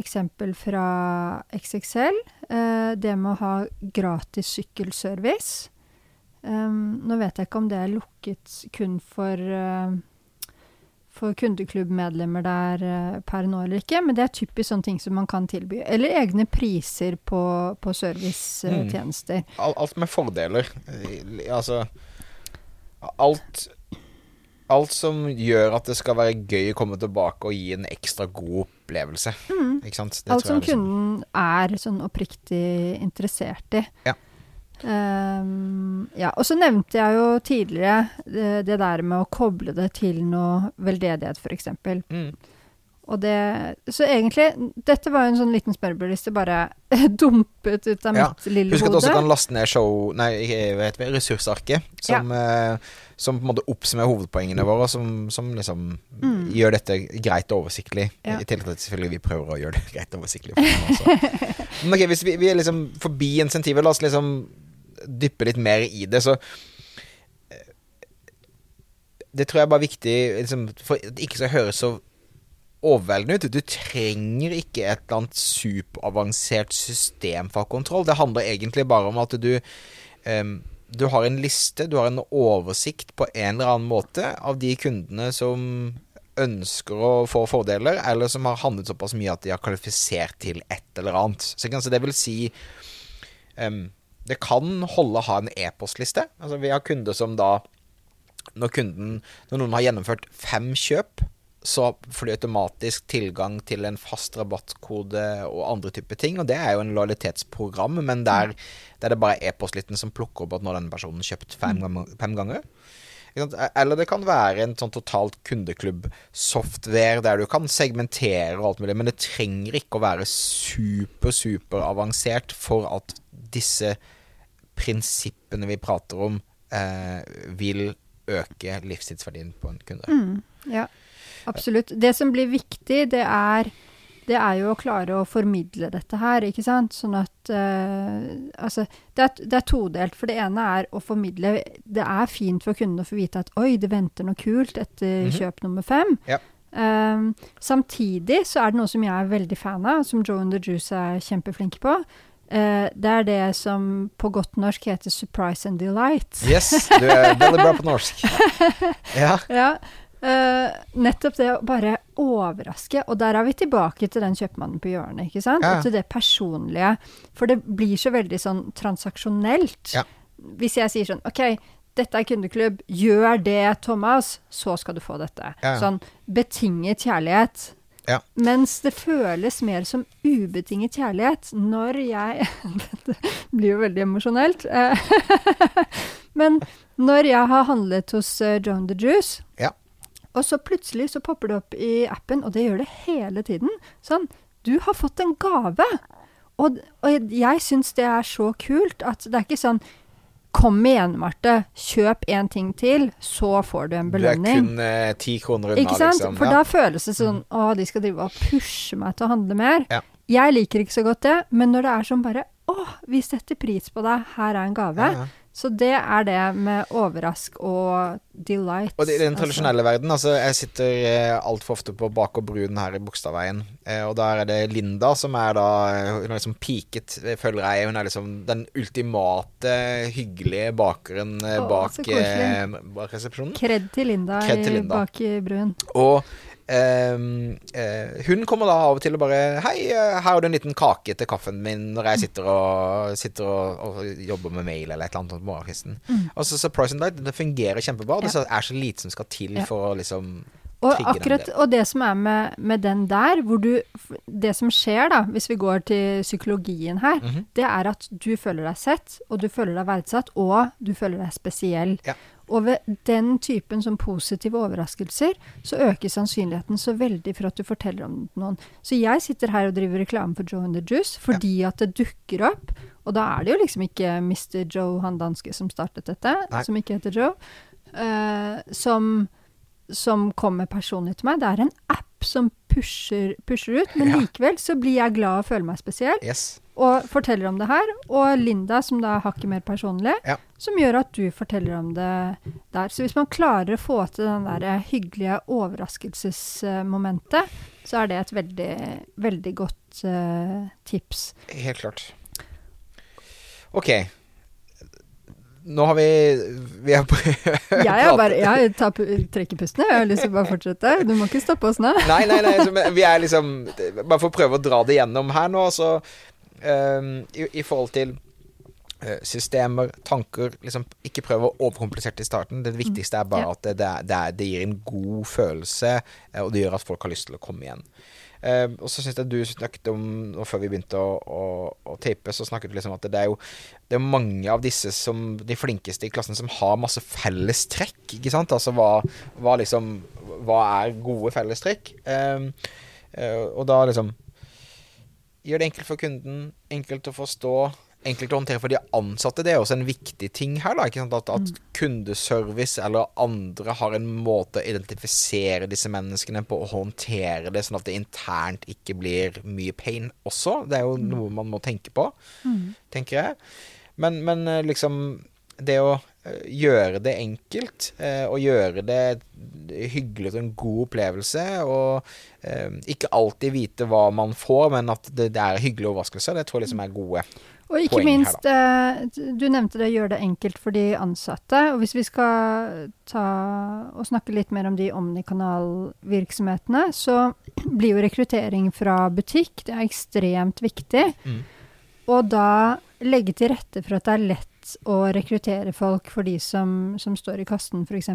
eksempel fra XXL. eh, det med å ha gratis sykkelservice. Um, nå vet jeg ikke om det er lukket kun for eh, for kundeklubbmedlemmer der eh, per nå eller ikke, men det er typisk sånne ting som man kan tilby. Eller egne priser på, på servicetjenester. Mm. Alt med fordeler. Eh, Altså Alt Alt som gjør at det skal være gøy å komme tilbake og gi en ekstra god opplevelse. Ikke sant? Det Alt som liksom- kunden er sånn oppriktig interessert i. Ja. Ehm, ja, og så nevnte jeg jo tidligere det, det der med å koble det til noe veldedighet, f.eks. Mm. Og det Så egentlig, dette var jo en sånn liten smørbrødliste bare dumpet ut av Ja. mitt lille Husk at du også kan laste ned show Nei, hva heter det? Ressursarket. Som, eh, som på en måte oppsummerer hovedpoengene våre, som, som liksom Mm. gjør dette greit og oversiktlig. Ja. I tillegg til at selvfølgelig vi prøver å gjøre det greit og oversiktlig. Men ok, hvis vi, vi er liksom forbi insentivet, la oss liksom dyppe litt mer i det, så eh, Det tror jeg er bare viktig liksom, for at det ikke skal høres så overveldende ut. Du trenger ikke et eller annet superavansert system for kontroll. Det handler egentlig bare om at du um, Du har en liste, du har en oversikt på en eller annen måte av de kundene som ønsker å få fordeler, eller som har handlet såpass mye at de har kvalifisert til et eller annet. Så det vil si em, Det kan holde å ha en e-postliste. Altså, vi har kunder som da når kunden Når noen har gjennomført fem kjøp, så får de automatisk tilgang til en fast rabattkode og andre typer ting. Og det er jo en lojalitetsprogram, men der, der er det bare e-postlisten som plukker opp at når denne personen kjøpt fem, ganger- fem ganger. Eller det kan være en sånn totalt kundeklubb-software der du kan segmentere og alt mulig, men det trenger ikke å være super, super avansert for at disse prinsippene vi prater om, eh, vil øke livstidsverdien på en kunde. Mm, ja, absolutt. Det som blir viktig, det er, det er jo å klare å formidle dette her, ikke sant. Sånn at eh, Altså, det er, det er todelt. For det ene er å formidle Det er fint for kunden å få vite at oi, det venter noe kult etter Mhm. kjøp nummer fem. Ja. Um, samtidig så er det noe som jeg er veldig fan av, som Joe and the Juice er kjempeflinke på. Eh, det er det som på godt norsk heter 'surprise and delight'. Yes, du er veldig bra på norsk. Ja. Ja, Uh, nettopp det å bare overraske. Og der er vi tilbake til den kjøpmannen på hjørnet, ikke sant? Ja. Og til det personlige. For det blir så veldig sånn transaksjonelt. Ja. Hvis jeg sier sånn OK, dette er kundeklubb, gjør det, Thomas, så skal du få dette. Ja. Sånn betinget kjærlighet. Ja. Mens det føles mer som ubetinget kjærlighet når jeg Dette blir jo veldig emosjonelt. eh, Men når jeg har handlet hos Joan John the Juice, Ja. og så plutselig så popper det opp i appen, og det gjør det hele tiden, sånn Du har fått en gave! Og, og jeg syns det er så kult at det er ikke sånn Kom igjen, Marte. Kjøp en ting til, så får du en belønning. Du er kun eh, ti kroner unna, liksom. For Ja. da føles det sånn Å, de skal drive og pushe meg til å handle mer. Ja. Jeg liker ikke så godt det, men når det er sånn bare Å, vi setter pris på deg, her er en gave. Ja. Så det er det med overrask og delight. Og i den altså. tradisjonelle verden, altså Jeg sitter eh, altfor ofte på Bak og Brun her i Bogstadveien. Eh, og der er det Linda som er da eh, Hun er liksom peaket, eh, føler jeg. Hun er liksom den ultimate hyggelige bakeren eh, bak, eh, bak resepsjonen. Kred til Linda, Kred til i- Linda. bak i brun Og eh, hun kommer da av og til og bare Hei, eh, her har du en liten kake til kaffen min når jeg sitter og, sitter og, og jobber med mail eller et eller annet på morgenkvisten. Og så Surprise and Light, det fungerer kjempebra. Det Mm. Er så lite som skal til for å liksom Og akkurat, og det som er med, med den der, hvor du Det som skjer, da, hvis vi går til psykologien her, Mhm. det er at du føler deg sett, og du føler deg verdsatt, og du føler deg spesiell. Ja. Og ved den typen som positive overraskelser, så øker sannsynligheten så veldig for at du forteller om til noen. Så jeg sitter her og driver reklame for Joe and the Juice fordi at det dukker opp. Og da er det jo liksom ikke Mr. Joe, han danske, som startet dette, Nei. som ikke heter Joe, uh, som som kommer personlig til meg. Det er en app som pusher, pusher ut, men Ja. likevel så blir jeg glad og føler meg spesiell, Yes. og forteller om det her. Og Linda, som da er hakket mer personlig, Ja. som gjør at du forteller om det der. Så hvis man klarer å få til den der hyggelige overraskelsesmomentet, så er det et veldig, veldig godt uh, tips. Helt klart. OK. Nå har vi Vi har Jeg, er bare, jeg tar, trekker pusten, jeg har lyst til å bare fortsette. Du må ikke stoppe oss nå. Nei, nei, nei. Så, vi er liksom Bare for å prøve å dra det gjennom her nå, så um, i, I forhold til eh, systemer, tanker liksom Ikke prøv å overkomplisere det i starten. Det viktigste er bare at det, det, er, det, er, det gir en god følelse, eh, og det gjør at folk har lyst til å komme igjen. Eh, og så syns jeg du snakket om og Før vi begynte å, å, å tape, så snakket du liksom at det er jo det er mange av disse som de flinkeste i klassen som har masse felles trekk. Ikke sant? Altså hva, hva liksom Hva er gode fellestrekk? Um, eh, og da liksom Gjør det enkelt for kunden, enkelt å forstå, enkelt å håndtere for de ansatte. Det er også en viktig ting her. da, ikke? At, at kundeservice eller andre har en måte å identifisere disse menneskene på og håndtere det, sånn at det internt ikke blir mye pain også. Det er jo noe man må tenke på, tenker jeg. Men, men eh, liksom det å eh, gjøre det enkelt, eh, og gjøre det hyggelig og en god opplevelse, og ikke alltid vite hva man får, men at det, det er hyggelige overraskelser, det tror jeg liksom er gode. Og ikke poeng her, minst, eh, du nevnte det, gjør det enkelt for de ansatte. Og hvis vi skal ta og snakke litt mer om de omnikanalvirksomhetene, så blir jo rekruttering fra butikk det er ekstremt viktig. Mm. Og da legge til rette for at det er lett å rekruttere folk for de som, som står i kassen, f.eks.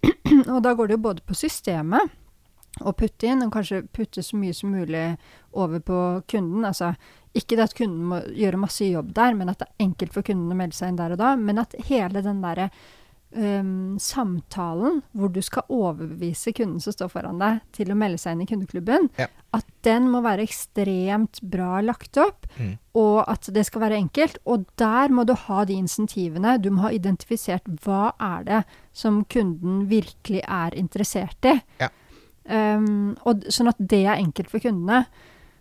og da går det jo både på systemet å putte inn, og kanskje putte så mye som mulig over på kunden. Altså ikke det at kunden må gjøre masse jobb der, men at det er enkelt for kunden å melde seg inn der og da. Men at hele den derre um, samtalen hvor du skal overbevise kunden som står foran deg, til å melde seg inn i kundeklubben, Ja. at den må være ekstremt bra lagt opp, Mm. og at det skal være enkelt. Og der må du ha de insentivene. Du må ha identifisert hva er det som kunden virkelig er interessert i. Ja. Um, og, sånn at det er enkelt for kundene.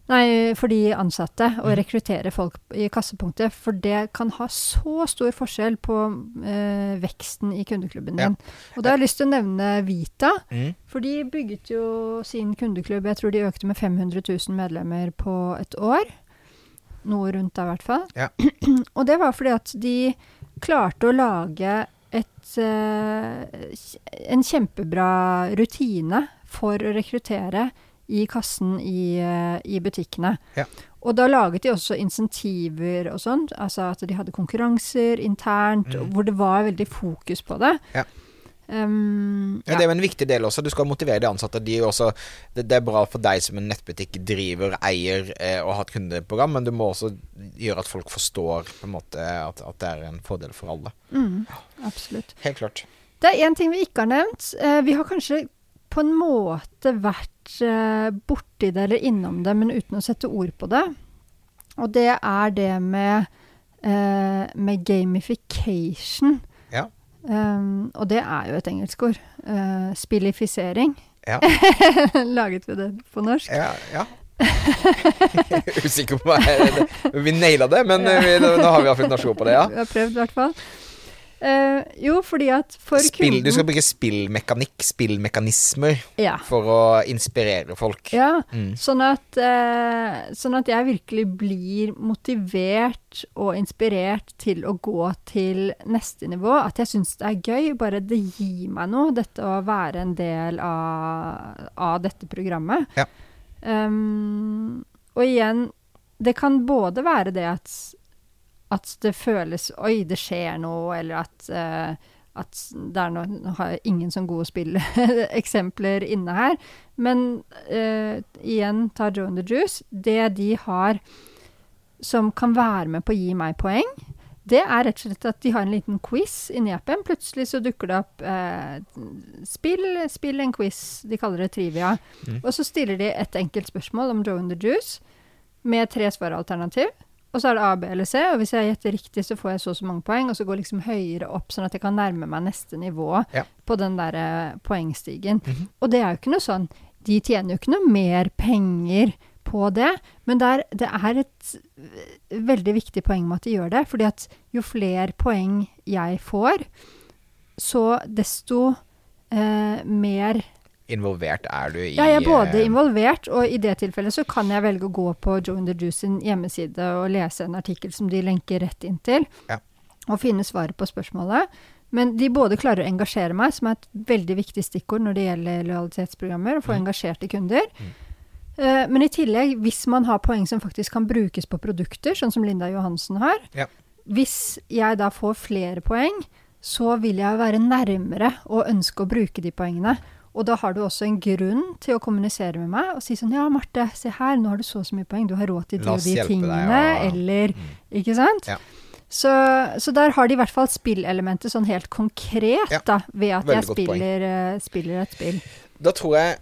Nei, for de ansatte å Mm. rekruttere folk i kassepunktet. For det kan ha så stor forskjell på eh, veksten i kundeklubben Ja. din. Og da har jeg lyst til å nevne Vita. Mm. For de bygget jo sin kundeklubb, jeg tror de økte med 500 000 medlemmer på et år. Noe rundt da, i hvert fall. Ja. Og det var fordi at de klarte å lage et, eh, en kjempebra rutine for å rekruttere i kassen i, eh, i butikkene. Ja. Og da laget de også insentiver og sånt, altså at de hadde konkurranser internt, Mm. hvor det var veldig fokus på det. Ja. Um, Ja, det er jo en viktig del også. Du skal motivere de ansatte. De også, det, det er bra for deg som en nettbutikk driver, eier eh, og har et kundeprogram, men du må også gjøre at folk forstår på en måte at, at det er en fordel for alle. Mm, absolutt. Helt klart. Det er én ting vi ikke har nevnt. Eh, vi har kanskje på en måte vært eh, borti det eller innom det, men uten å sette ord på det. Og det er det med eh, med gamification. Ja. Um, og det er jo et engelsk ord. Uh, spillifisering. Ja. Laget vi det på norsk? Ja. ja. Usikker på jeg Vi naila det, men Ja. vi, nå har vi iallfall ord på det, ja. Vi har prøvd, i hvert fall. Eh, jo, fordi at for Spill, kunden du skal bruke spillmekanikk, spillmekanismer, Ja. for å inspirere folk. ja Mm. sånn, at, uh, sånn at jeg virkelig blir motivert og inspirert til å gå til neste nivå. At jeg syns det er gøy. Bare det gir meg noe, dette å være en del av, av dette programmet. Ja. Um, og igjen, det kan både være det at at det føles Oi, det skjer noe, eller at, uh, at det er noe Nå har jeg ingen sånn gode spilleksempler inne her. Men uh, igjen, ta Joe and the Juice. Det de har som kan være med på å gi meg poeng, det er rett og slett at de har en liten quiz inni appen. Plutselig så dukker det opp eh, spill, spill en quiz. De kaller det trivia. Mm. Og så stiller de et enkelt spørsmål om Joe and the Juice med tre svaralternativ. Og så er det A, B eller C, og hvis jeg gjetter riktig, så får jeg så og så mange poeng, og så går liksom høyere opp, sånn at jeg kan nærme meg neste nivå Ja. på den der poengstigen. poengstigen. -hmm. Og det er jo ikke noe sånn De tjener jo ikke noe mer penger på det, men det er, det er et eh, veldig viktig poeng med at de gjør det, fordi at jo flere poeng jeg får, så desto eh, mer Involvert er du i ja, jeg er både eh, involvert, og i det tilfellet så kan jeg velge å gå på Joe and the Juice sin hjemmeside og lese en artikkel som de lenker rett inn til, Ja. og finne svaret på spørsmålet. Men de både klarer å engasjere meg, som er et veldig viktig stikkord når det gjelder lojalitetsprogrammer, å få Mm. engasjerte kunder. Mm. Uh, men i tillegg, hvis man har poeng som faktisk kan brukes på produkter, sånn som Linda Johansen har Ja. Hvis jeg da får flere poeng, så vil jeg være nærmere og ønske å bruke de poengene. Og da har du også en grunn til å kommunisere med meg og si sånn Ja, Marte, se her, nå har du så og så mye poeng. Du har råd til de og de tingene. deg, tingene. Eller Mm. Ikke sant? Ja. Så, så der har de i hvert fall spillelementet sånn helt konkret, Ja, da, ved at veldig jeg spiller, eh, spiller et spill. Da tror jeg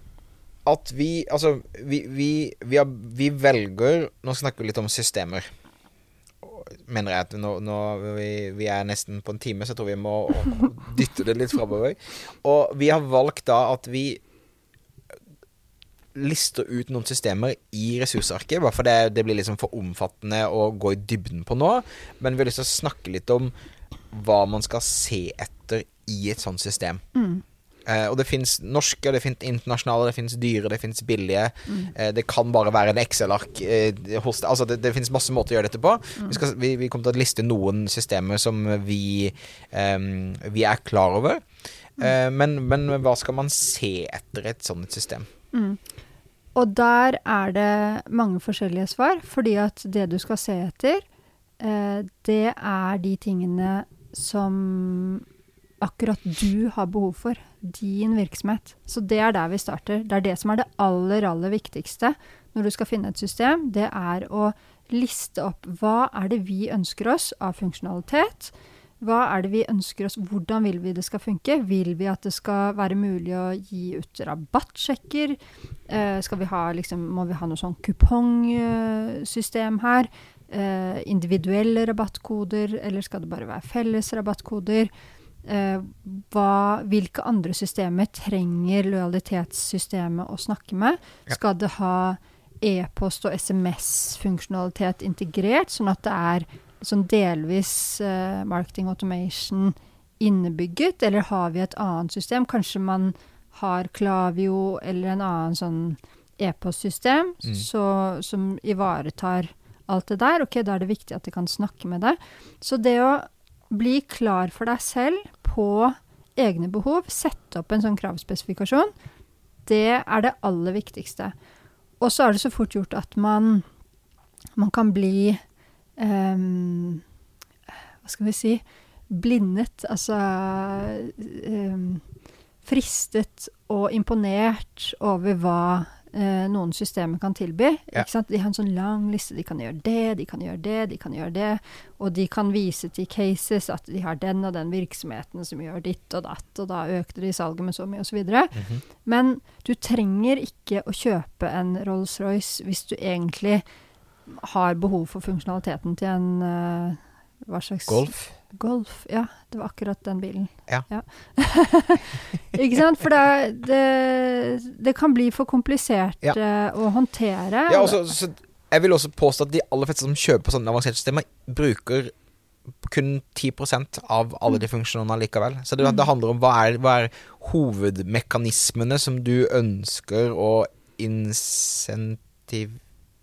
at vi Altså, vi, vi, vi, har, vi velger Nå snakker vi litt om systemer. Mener jeg at nå, nå vi, vi er nesten på en time, så jeg tror vi må dytte det litt framover. Og vi har valgt da at vi lister ut noen systemer i ressursarket, bare for det, det blir liksom for omfattende å gå i dybden på nå. Men vi har lyst til å snakke litt om hva man skal se etter i et sånt system. Mm. Eh, og det fins norske, det fins internasjonale, det fins dyre, det fins billige. Mm. Eh, det kan bare være en Excel-ark eh, hos deg. Altså, det, det fins masse måter å gjøre dette på. Mm. Vi, skal, vi, vi kommer til å liste noen systemer som vi, vi er klar over. Eh, men, men hva skal man se etter et sånt system? Mm. Og der er det mange forskjellige svar, fordi at det du skal se etter, eh, det er de tingene som akkurat du har behov for. Din virksomhet. Så det er der vi starter. Det er det som er det aller, aller viktigste når du skal finne et system. Det er å liste opp hva er det vi ønsker oss av funksjonalitet. Hva er det vi ønsker oss, hvordan vil vi det skal funke? Vil vi at det skal være mulig å gi ut rabattsjekker? Eh, vi ha, liksom, må vi ha noe sånn kupongsystem her? Eh, individuelle rabattkoder, eller skal det bare være felles rabattkoder? Eh, hva, hvilke andre systemer trenger lojalitetssystemet å snakke med? Ja. Skal det ha e-post og SMS-funksjonalitet integrert, sånn at det er sånn delvis eh, marketing automation innebygget, eller har vi et annet system? Kanskje man har Klavio eller en annen sånn e-postsystem Mm. så- som ivaretar alt det der. Ok, da er det viktig at de kan snakke med deg. Så det å bli klar for deg selv på egne behov, sette opp en sånn kravspesifikasjon, det er det aller viktigste. Og så er det så fort gjort at man, man kan bli um, Hva skal vi si Blindet. Altså um, fristet og imponert over hva eh, noen systemer kan tilby. Ja. De har en sånn lang liste. De kan gjøre det, de kan gjøre det, de kan gjøre det. Og de kan vise til cases at de har den og den virksomheten som gjør ditt og datt, og da økte de salget med så mye, osv. Mhm. Men du trenger ikke å kjøpe en Rolls-Royce hvis du egentlig har behov for funksjonaliteten til en, uh, hva slags Golf. Golf, ja. Det var akkurat den bilen. Ja. ikke sant? For det, det, det kan bli for komplisert Ja. eh, å håndtere. Ja, også, så jeg vil også påstå at de aller fleste som kjøper sånne avanserte systemer, bruker kun 10% av alle de funksjonene likevel. Så det, Mm. det handler om hva er, hva er hovedmekanismene som du ønsker å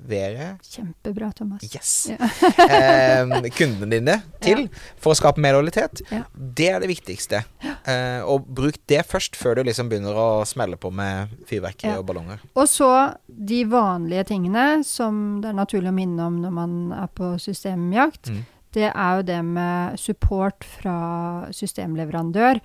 insentivere Kjempebra, Thomas. Yes. Ja. eh, kundene dine til for å skape mer lojalitet. Ja. Det er det viktigste. Eh, og bruk det først, før du liksom begynner å smelle på med fyrverkeri Ja. og ballonger. Og så de vanlige tingene som det er naturlig å minne om når man er på systemjakt. Mm. Det er jo det med support fra systemleverandør.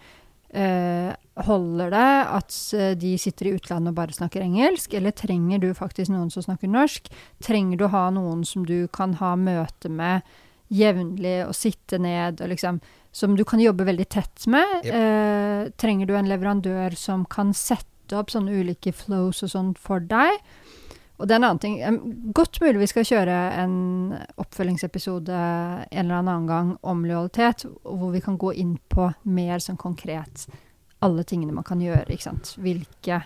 Eh, holder det at eh, de sitter i utlandet og bare snakker engelsk, eller trenger du faktisk noen som snakker norsk? Trenger du å ha noen som du kan ha møte med jevnlig og sitte ned og liksom Som du kan jobbe veldig tett med? Yep. Eh, trenger du en leverandør som kan sette opp sånne ulike flows og sånn for deg? Og det er en annen ting. Godt mulig vi skal kjøre en oppfølgingsepisode en eller annen gang om lojalitet, hvor vi kan gå inn på mer sånn konkret alle tingene man kan gjøre. ikke sant? Hvilke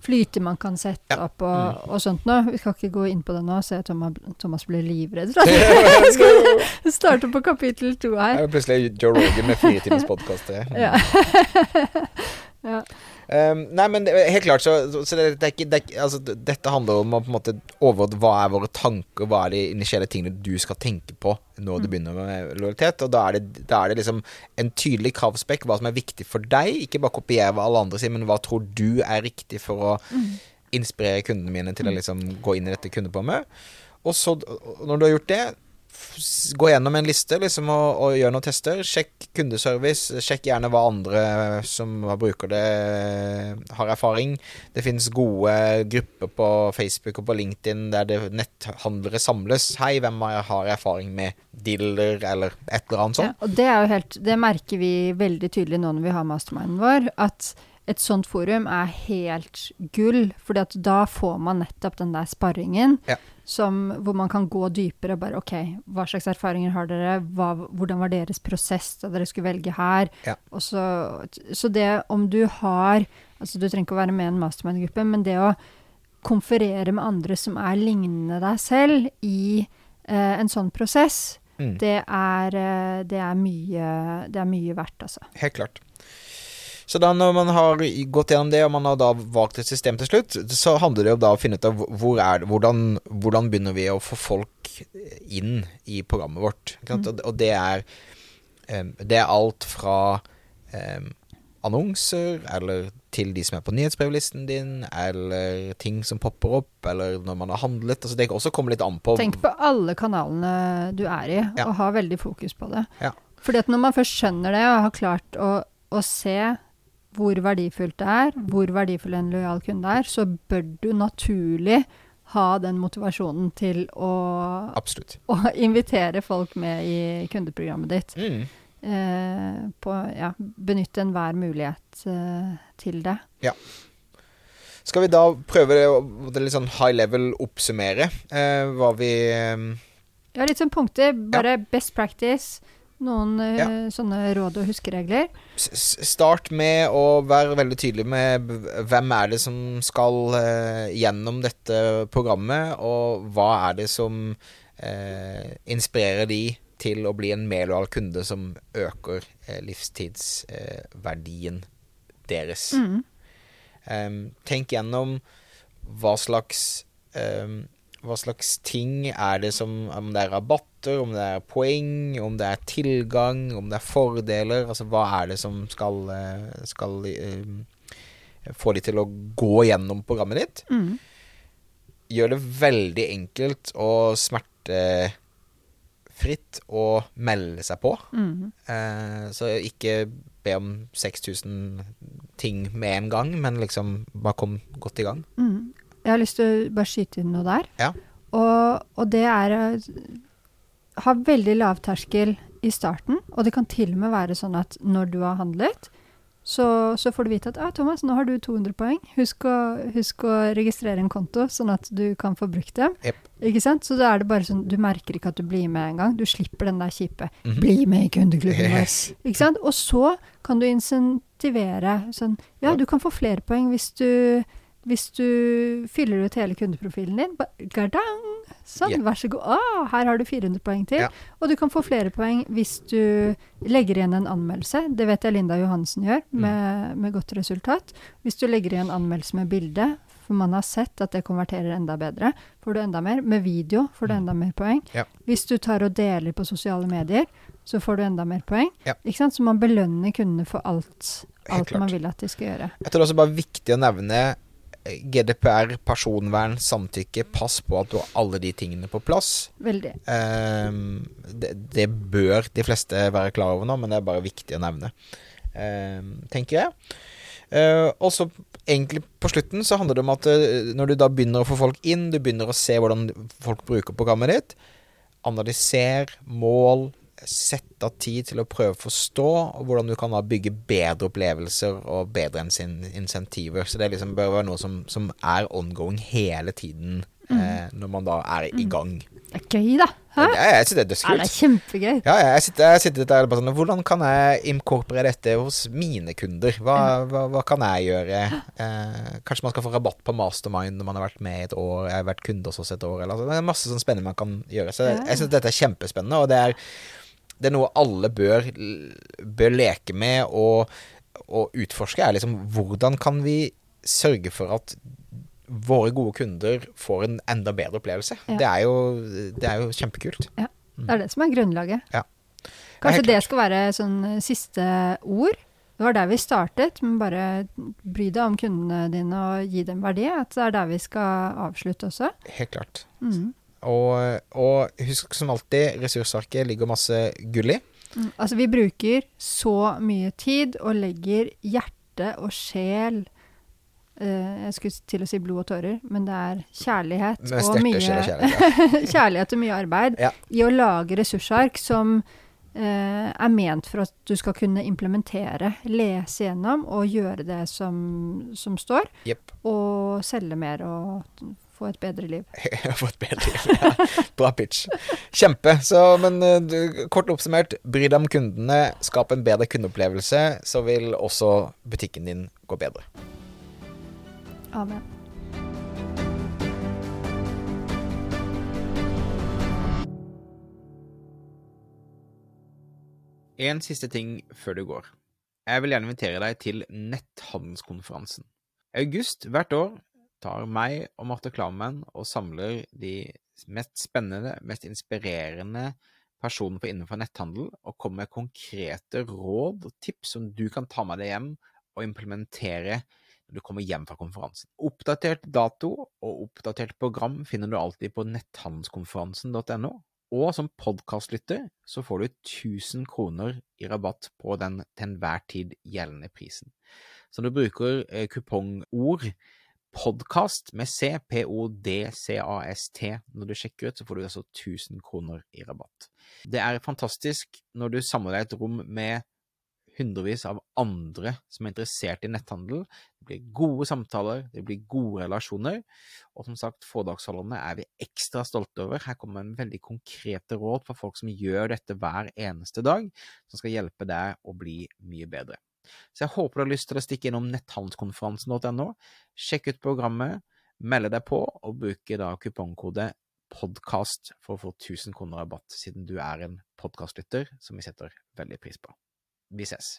flyter man kan sette Ja. opp og, Mm. og sånt noe. Vi skal ikke gå inn på det nå, så Thomas, Thomas blir livredd. Jeg skal starte på kapittel to her. Jeg er jo plutselig Joe Rogan med fire timers podkast. Ja. ja. Um, nei, men det, helt klart, så, så det, det ikke, det altså, Dette handler om å på en måte overordne hva er våre tanker, hva er de initielle tingene du skal tenke på når du Mm. begynner med lojalitet. Og da er, det, da er det liksom en tydelig kravspekk, hva som er viktig for deg. Ikke bare kopiere hva alle andre sier, men hva tror du er riktig for å Mm. inspirere kundene mine til å liksom gå inn i dette kundeprogrammet. Og så, når du har gjort det, gå gjennom en liste liksom, og, og gjør noen tester. Sjekk kundeservice. Sjekk gjerne hva andre som bruker det, har erfaring. Det finnes gode grupper på Facebook og på LinkedIn der det netthandlere samles. Hei, hvem har har erfaring med dealer, eller et eller annet Ja, sånt? og det er jo helt Det merker vi veldig tydelig nå når vi har masterminden vår, at et sånt forum er helt gull. fordi da får man nettopp den der sparringen Ja. Som, hvor man kan gå dypere og bare OK, hva slags erfaringer har dere? Hva, hvordan var deres prosess da dere skulle velge her? Ja. Og så, så det om du har Altså du trenger ikke å være med i en mastermind-gruppe, men det å konferere med andre som er lignende deg selv i eh, en sånn prosess, Mm. det er, eh, det er mye Det er mye verdt, altså. Helt klart. Så da når man har gått gjennom det, og man har da valgt et system til slutt, så handler det jo da å finne ut av hvor er det, hvordan, hvordan begynner vi å få folk inn i programmet vårt. Sant? Og, og det er Det er alt fra annonser, eller til de som er på nyhetsbrevlisten din, eller ting som popper opp, eller når man har handlet. Altså det også kommer litt an på Tenk på alle kanalene du er i, Ja. og ha veldig fokus på det. Ja. Fordi at når man først skjønner det, og har klart å, å se hvor verdifullt det er, hvor verdifull en lojal kunde er, så bør du naturlig ha den motivasjonen til å, å invitere folk med i kundeprogrammet ditt. Mm. Eh, på, ja, benytte enhver mulighet eh, til det. Skal vi da prøve det, å- det litt sånn high level oppsummere eh, hva vi em, Ja, litt sånn punkter. Bare best practice. Noen eh, Ja. sånne råd og huskeregler. Start med å være veldig tydelig med hvem er det som skal eh, gjennom dette programmet, og hva er det som eh, inspirerer de til å bli en mer lojal kunde som øker eh, livstidsverdien deres. Mm. Um, tenk gjennom hva slags em, hva slags ting er det som Om det er rabatter, om det er poeng, om det er tilgang, om det er fordeler. Altså hva er det som skal, eh, skal uh, få de til å gå gjennom programmet ditt? Mm. Gjør det veldig enkelt og smertefritt å melde seg på. Mm. Uh, så ikke be om 6000 ting med en gang, men liksom bare kom godt i gang. Mm. Jeg har lyst til å bare skyte inn noe der. Ja. Og, og det er å ha veldig lav terskel i starten. Og det kan til og med være sånn at når du har handlet, så, så får du vite at ah, Thomas, nå har du 200 poeng. Husk å, husk å registrere en konto, sånn at du kan få brukt dem. Yep. Ikke sant? Så da er det bare sånn, du merker ikke at du blir med engang. Du slipper den der kjipe Mhm. 'bli med i kundeklubben. Yes. Ikke sant? Og så kan du insentivere sånn Ja, Ja. du kan få flere poeng hvis du hvis du fyller ut hele kundeprofilen din. Gardang! Sånn, yeah. vær så god. Ah, her har du 400 poeng til. Ja. Og du kan få flere poeng hvis du legger igjen en anmeldelse. Det vet jeg Linda Johansen gjør, Mm. med, med godt resultat. Hvis du legger igjen anmeldelse med bilde, for man har sett at det konverterer enda bedre, får du enda mer. Med video får du enda mer poeng. Ja. Hvis du tar og deler på sosiale medier, så får du enda mer poeng. Ja. Ikke sant? Så man belønner kundene for alt, alt man vil at de skal gjøre. Jeg tror også bare viktig å nevne GDPR, personvern, samtykke. Pass på at du har alle de tingene på plass. Veldig. Um, det, det bør de fleste være klar over nå, men det er bare viktig å nevne, um, tenker jeg. Uh, og så egentlig på slutten så handler det om at uh, når du da begynner å få folk inn, du begynner å se hvordan folk bruker programmet ditt, analyser mål, sette av tid til å prøve å forstå hvordan du kan da bygge bedre opplevelser og bedre insentiver. Så det liksom bør være noe som, som er ongoing hele tiden eh, når man da er i gang. Det er gøy, da. Hæ? Ja, jeg synes det er Ja, det er kjempegøy. Ja, jeg sitter, jeg sitter der bare sånn Hvordan kan jeg inkorporere dette hos mine kunder? Hva, hva, hva kan jeg gjøre? Eh, kanskje man skal få rabatt på Mastermind når man har vært med i et år. Jeg har vært kunde hos oss et år. Eller, altså, det er masse sånn spennende man kan gjøre. Så ja. jeg syns dette er kjempespennende, og det er, det er noe alle bør, bør leke med og, og utforske. Er liksom hvordan kan vi sørge for at våre gode kunder får en enda bedre opplevelse? Ja. Det, er jo, det er jo kjempekult. Det er det som er grunnlaget. Ja. Kanskje det skal være sånn eh, siste ord. Det var der vi startet, men bare bry deg om kundene dine og gi dem verdi. At det er der vi skal avslutte også. Helt klart. Mm. Og, og husk som alltid, ressursarket ligger masse gull i. Mm. Altså, vi bruker så mye tid og legger hjerte og sjel eh, Jeg skulle til å si blod og tårer, men det er kjærlighet og mye kjærlighet. kjærlighet og mye arbeid Ja. i å lage ressursark som eh, er ment for at du skal kunne implementere, lese gjennom og gjøre det som, som står, yep. og selge mer og få et bedre liv. Få et bedre liv. Ja, Bra pitch. Kjempe. Så, men eh, du, kort oppsummert, bry deg om kundene, skap en bedre kundeopplevelse, så vil også butikken din gå bedre. Amen. En siste ting før du går. Jeg vil gjerne invitere deg til netthandelskonferansen. I august hvert år tar meg og Marte Klammen og samler de mest spennende, mest inspirerende personene innenfor netthandel, og kommer med konkrete råd og tips som du kan ta med deg hjem og implementere når du kommer hjem fra konferansen. Oppdatert dato og oppdatert program finner du alltid på netthandelskonferansen.no. Og som podkastlytter så får du 1000 kroner i rabatt på den til enhver tid gjeldende prisen. Så når du bruker eh, kupongord podkast med C, P-O-D-C-A-S-T, når du sjekker ut, så får du altså 1000 kroner i rabatt. Det er fantastisk når du samler deg et rom med hundrevis av andre som er interessert i netthandel. Det blir gode samtaler, det blir gode relasjoner. Og som sagt, foredragsholderne er vi ekstra stolte over. Her kommer en veldig konkrete råd for folk som gjør dette hver eneste dag, som skal hjelpe deg å bli mye bedre. Så jeg håper du har lyst til å stikke innom netthandelskonferansen.no. Sjekk ut programmet, melde deg på, og bruke da kupongkode podkast for å få 1000 kroner rabatt, siden du er en podkastlytter som vi setter veldig pris på. Vi ses.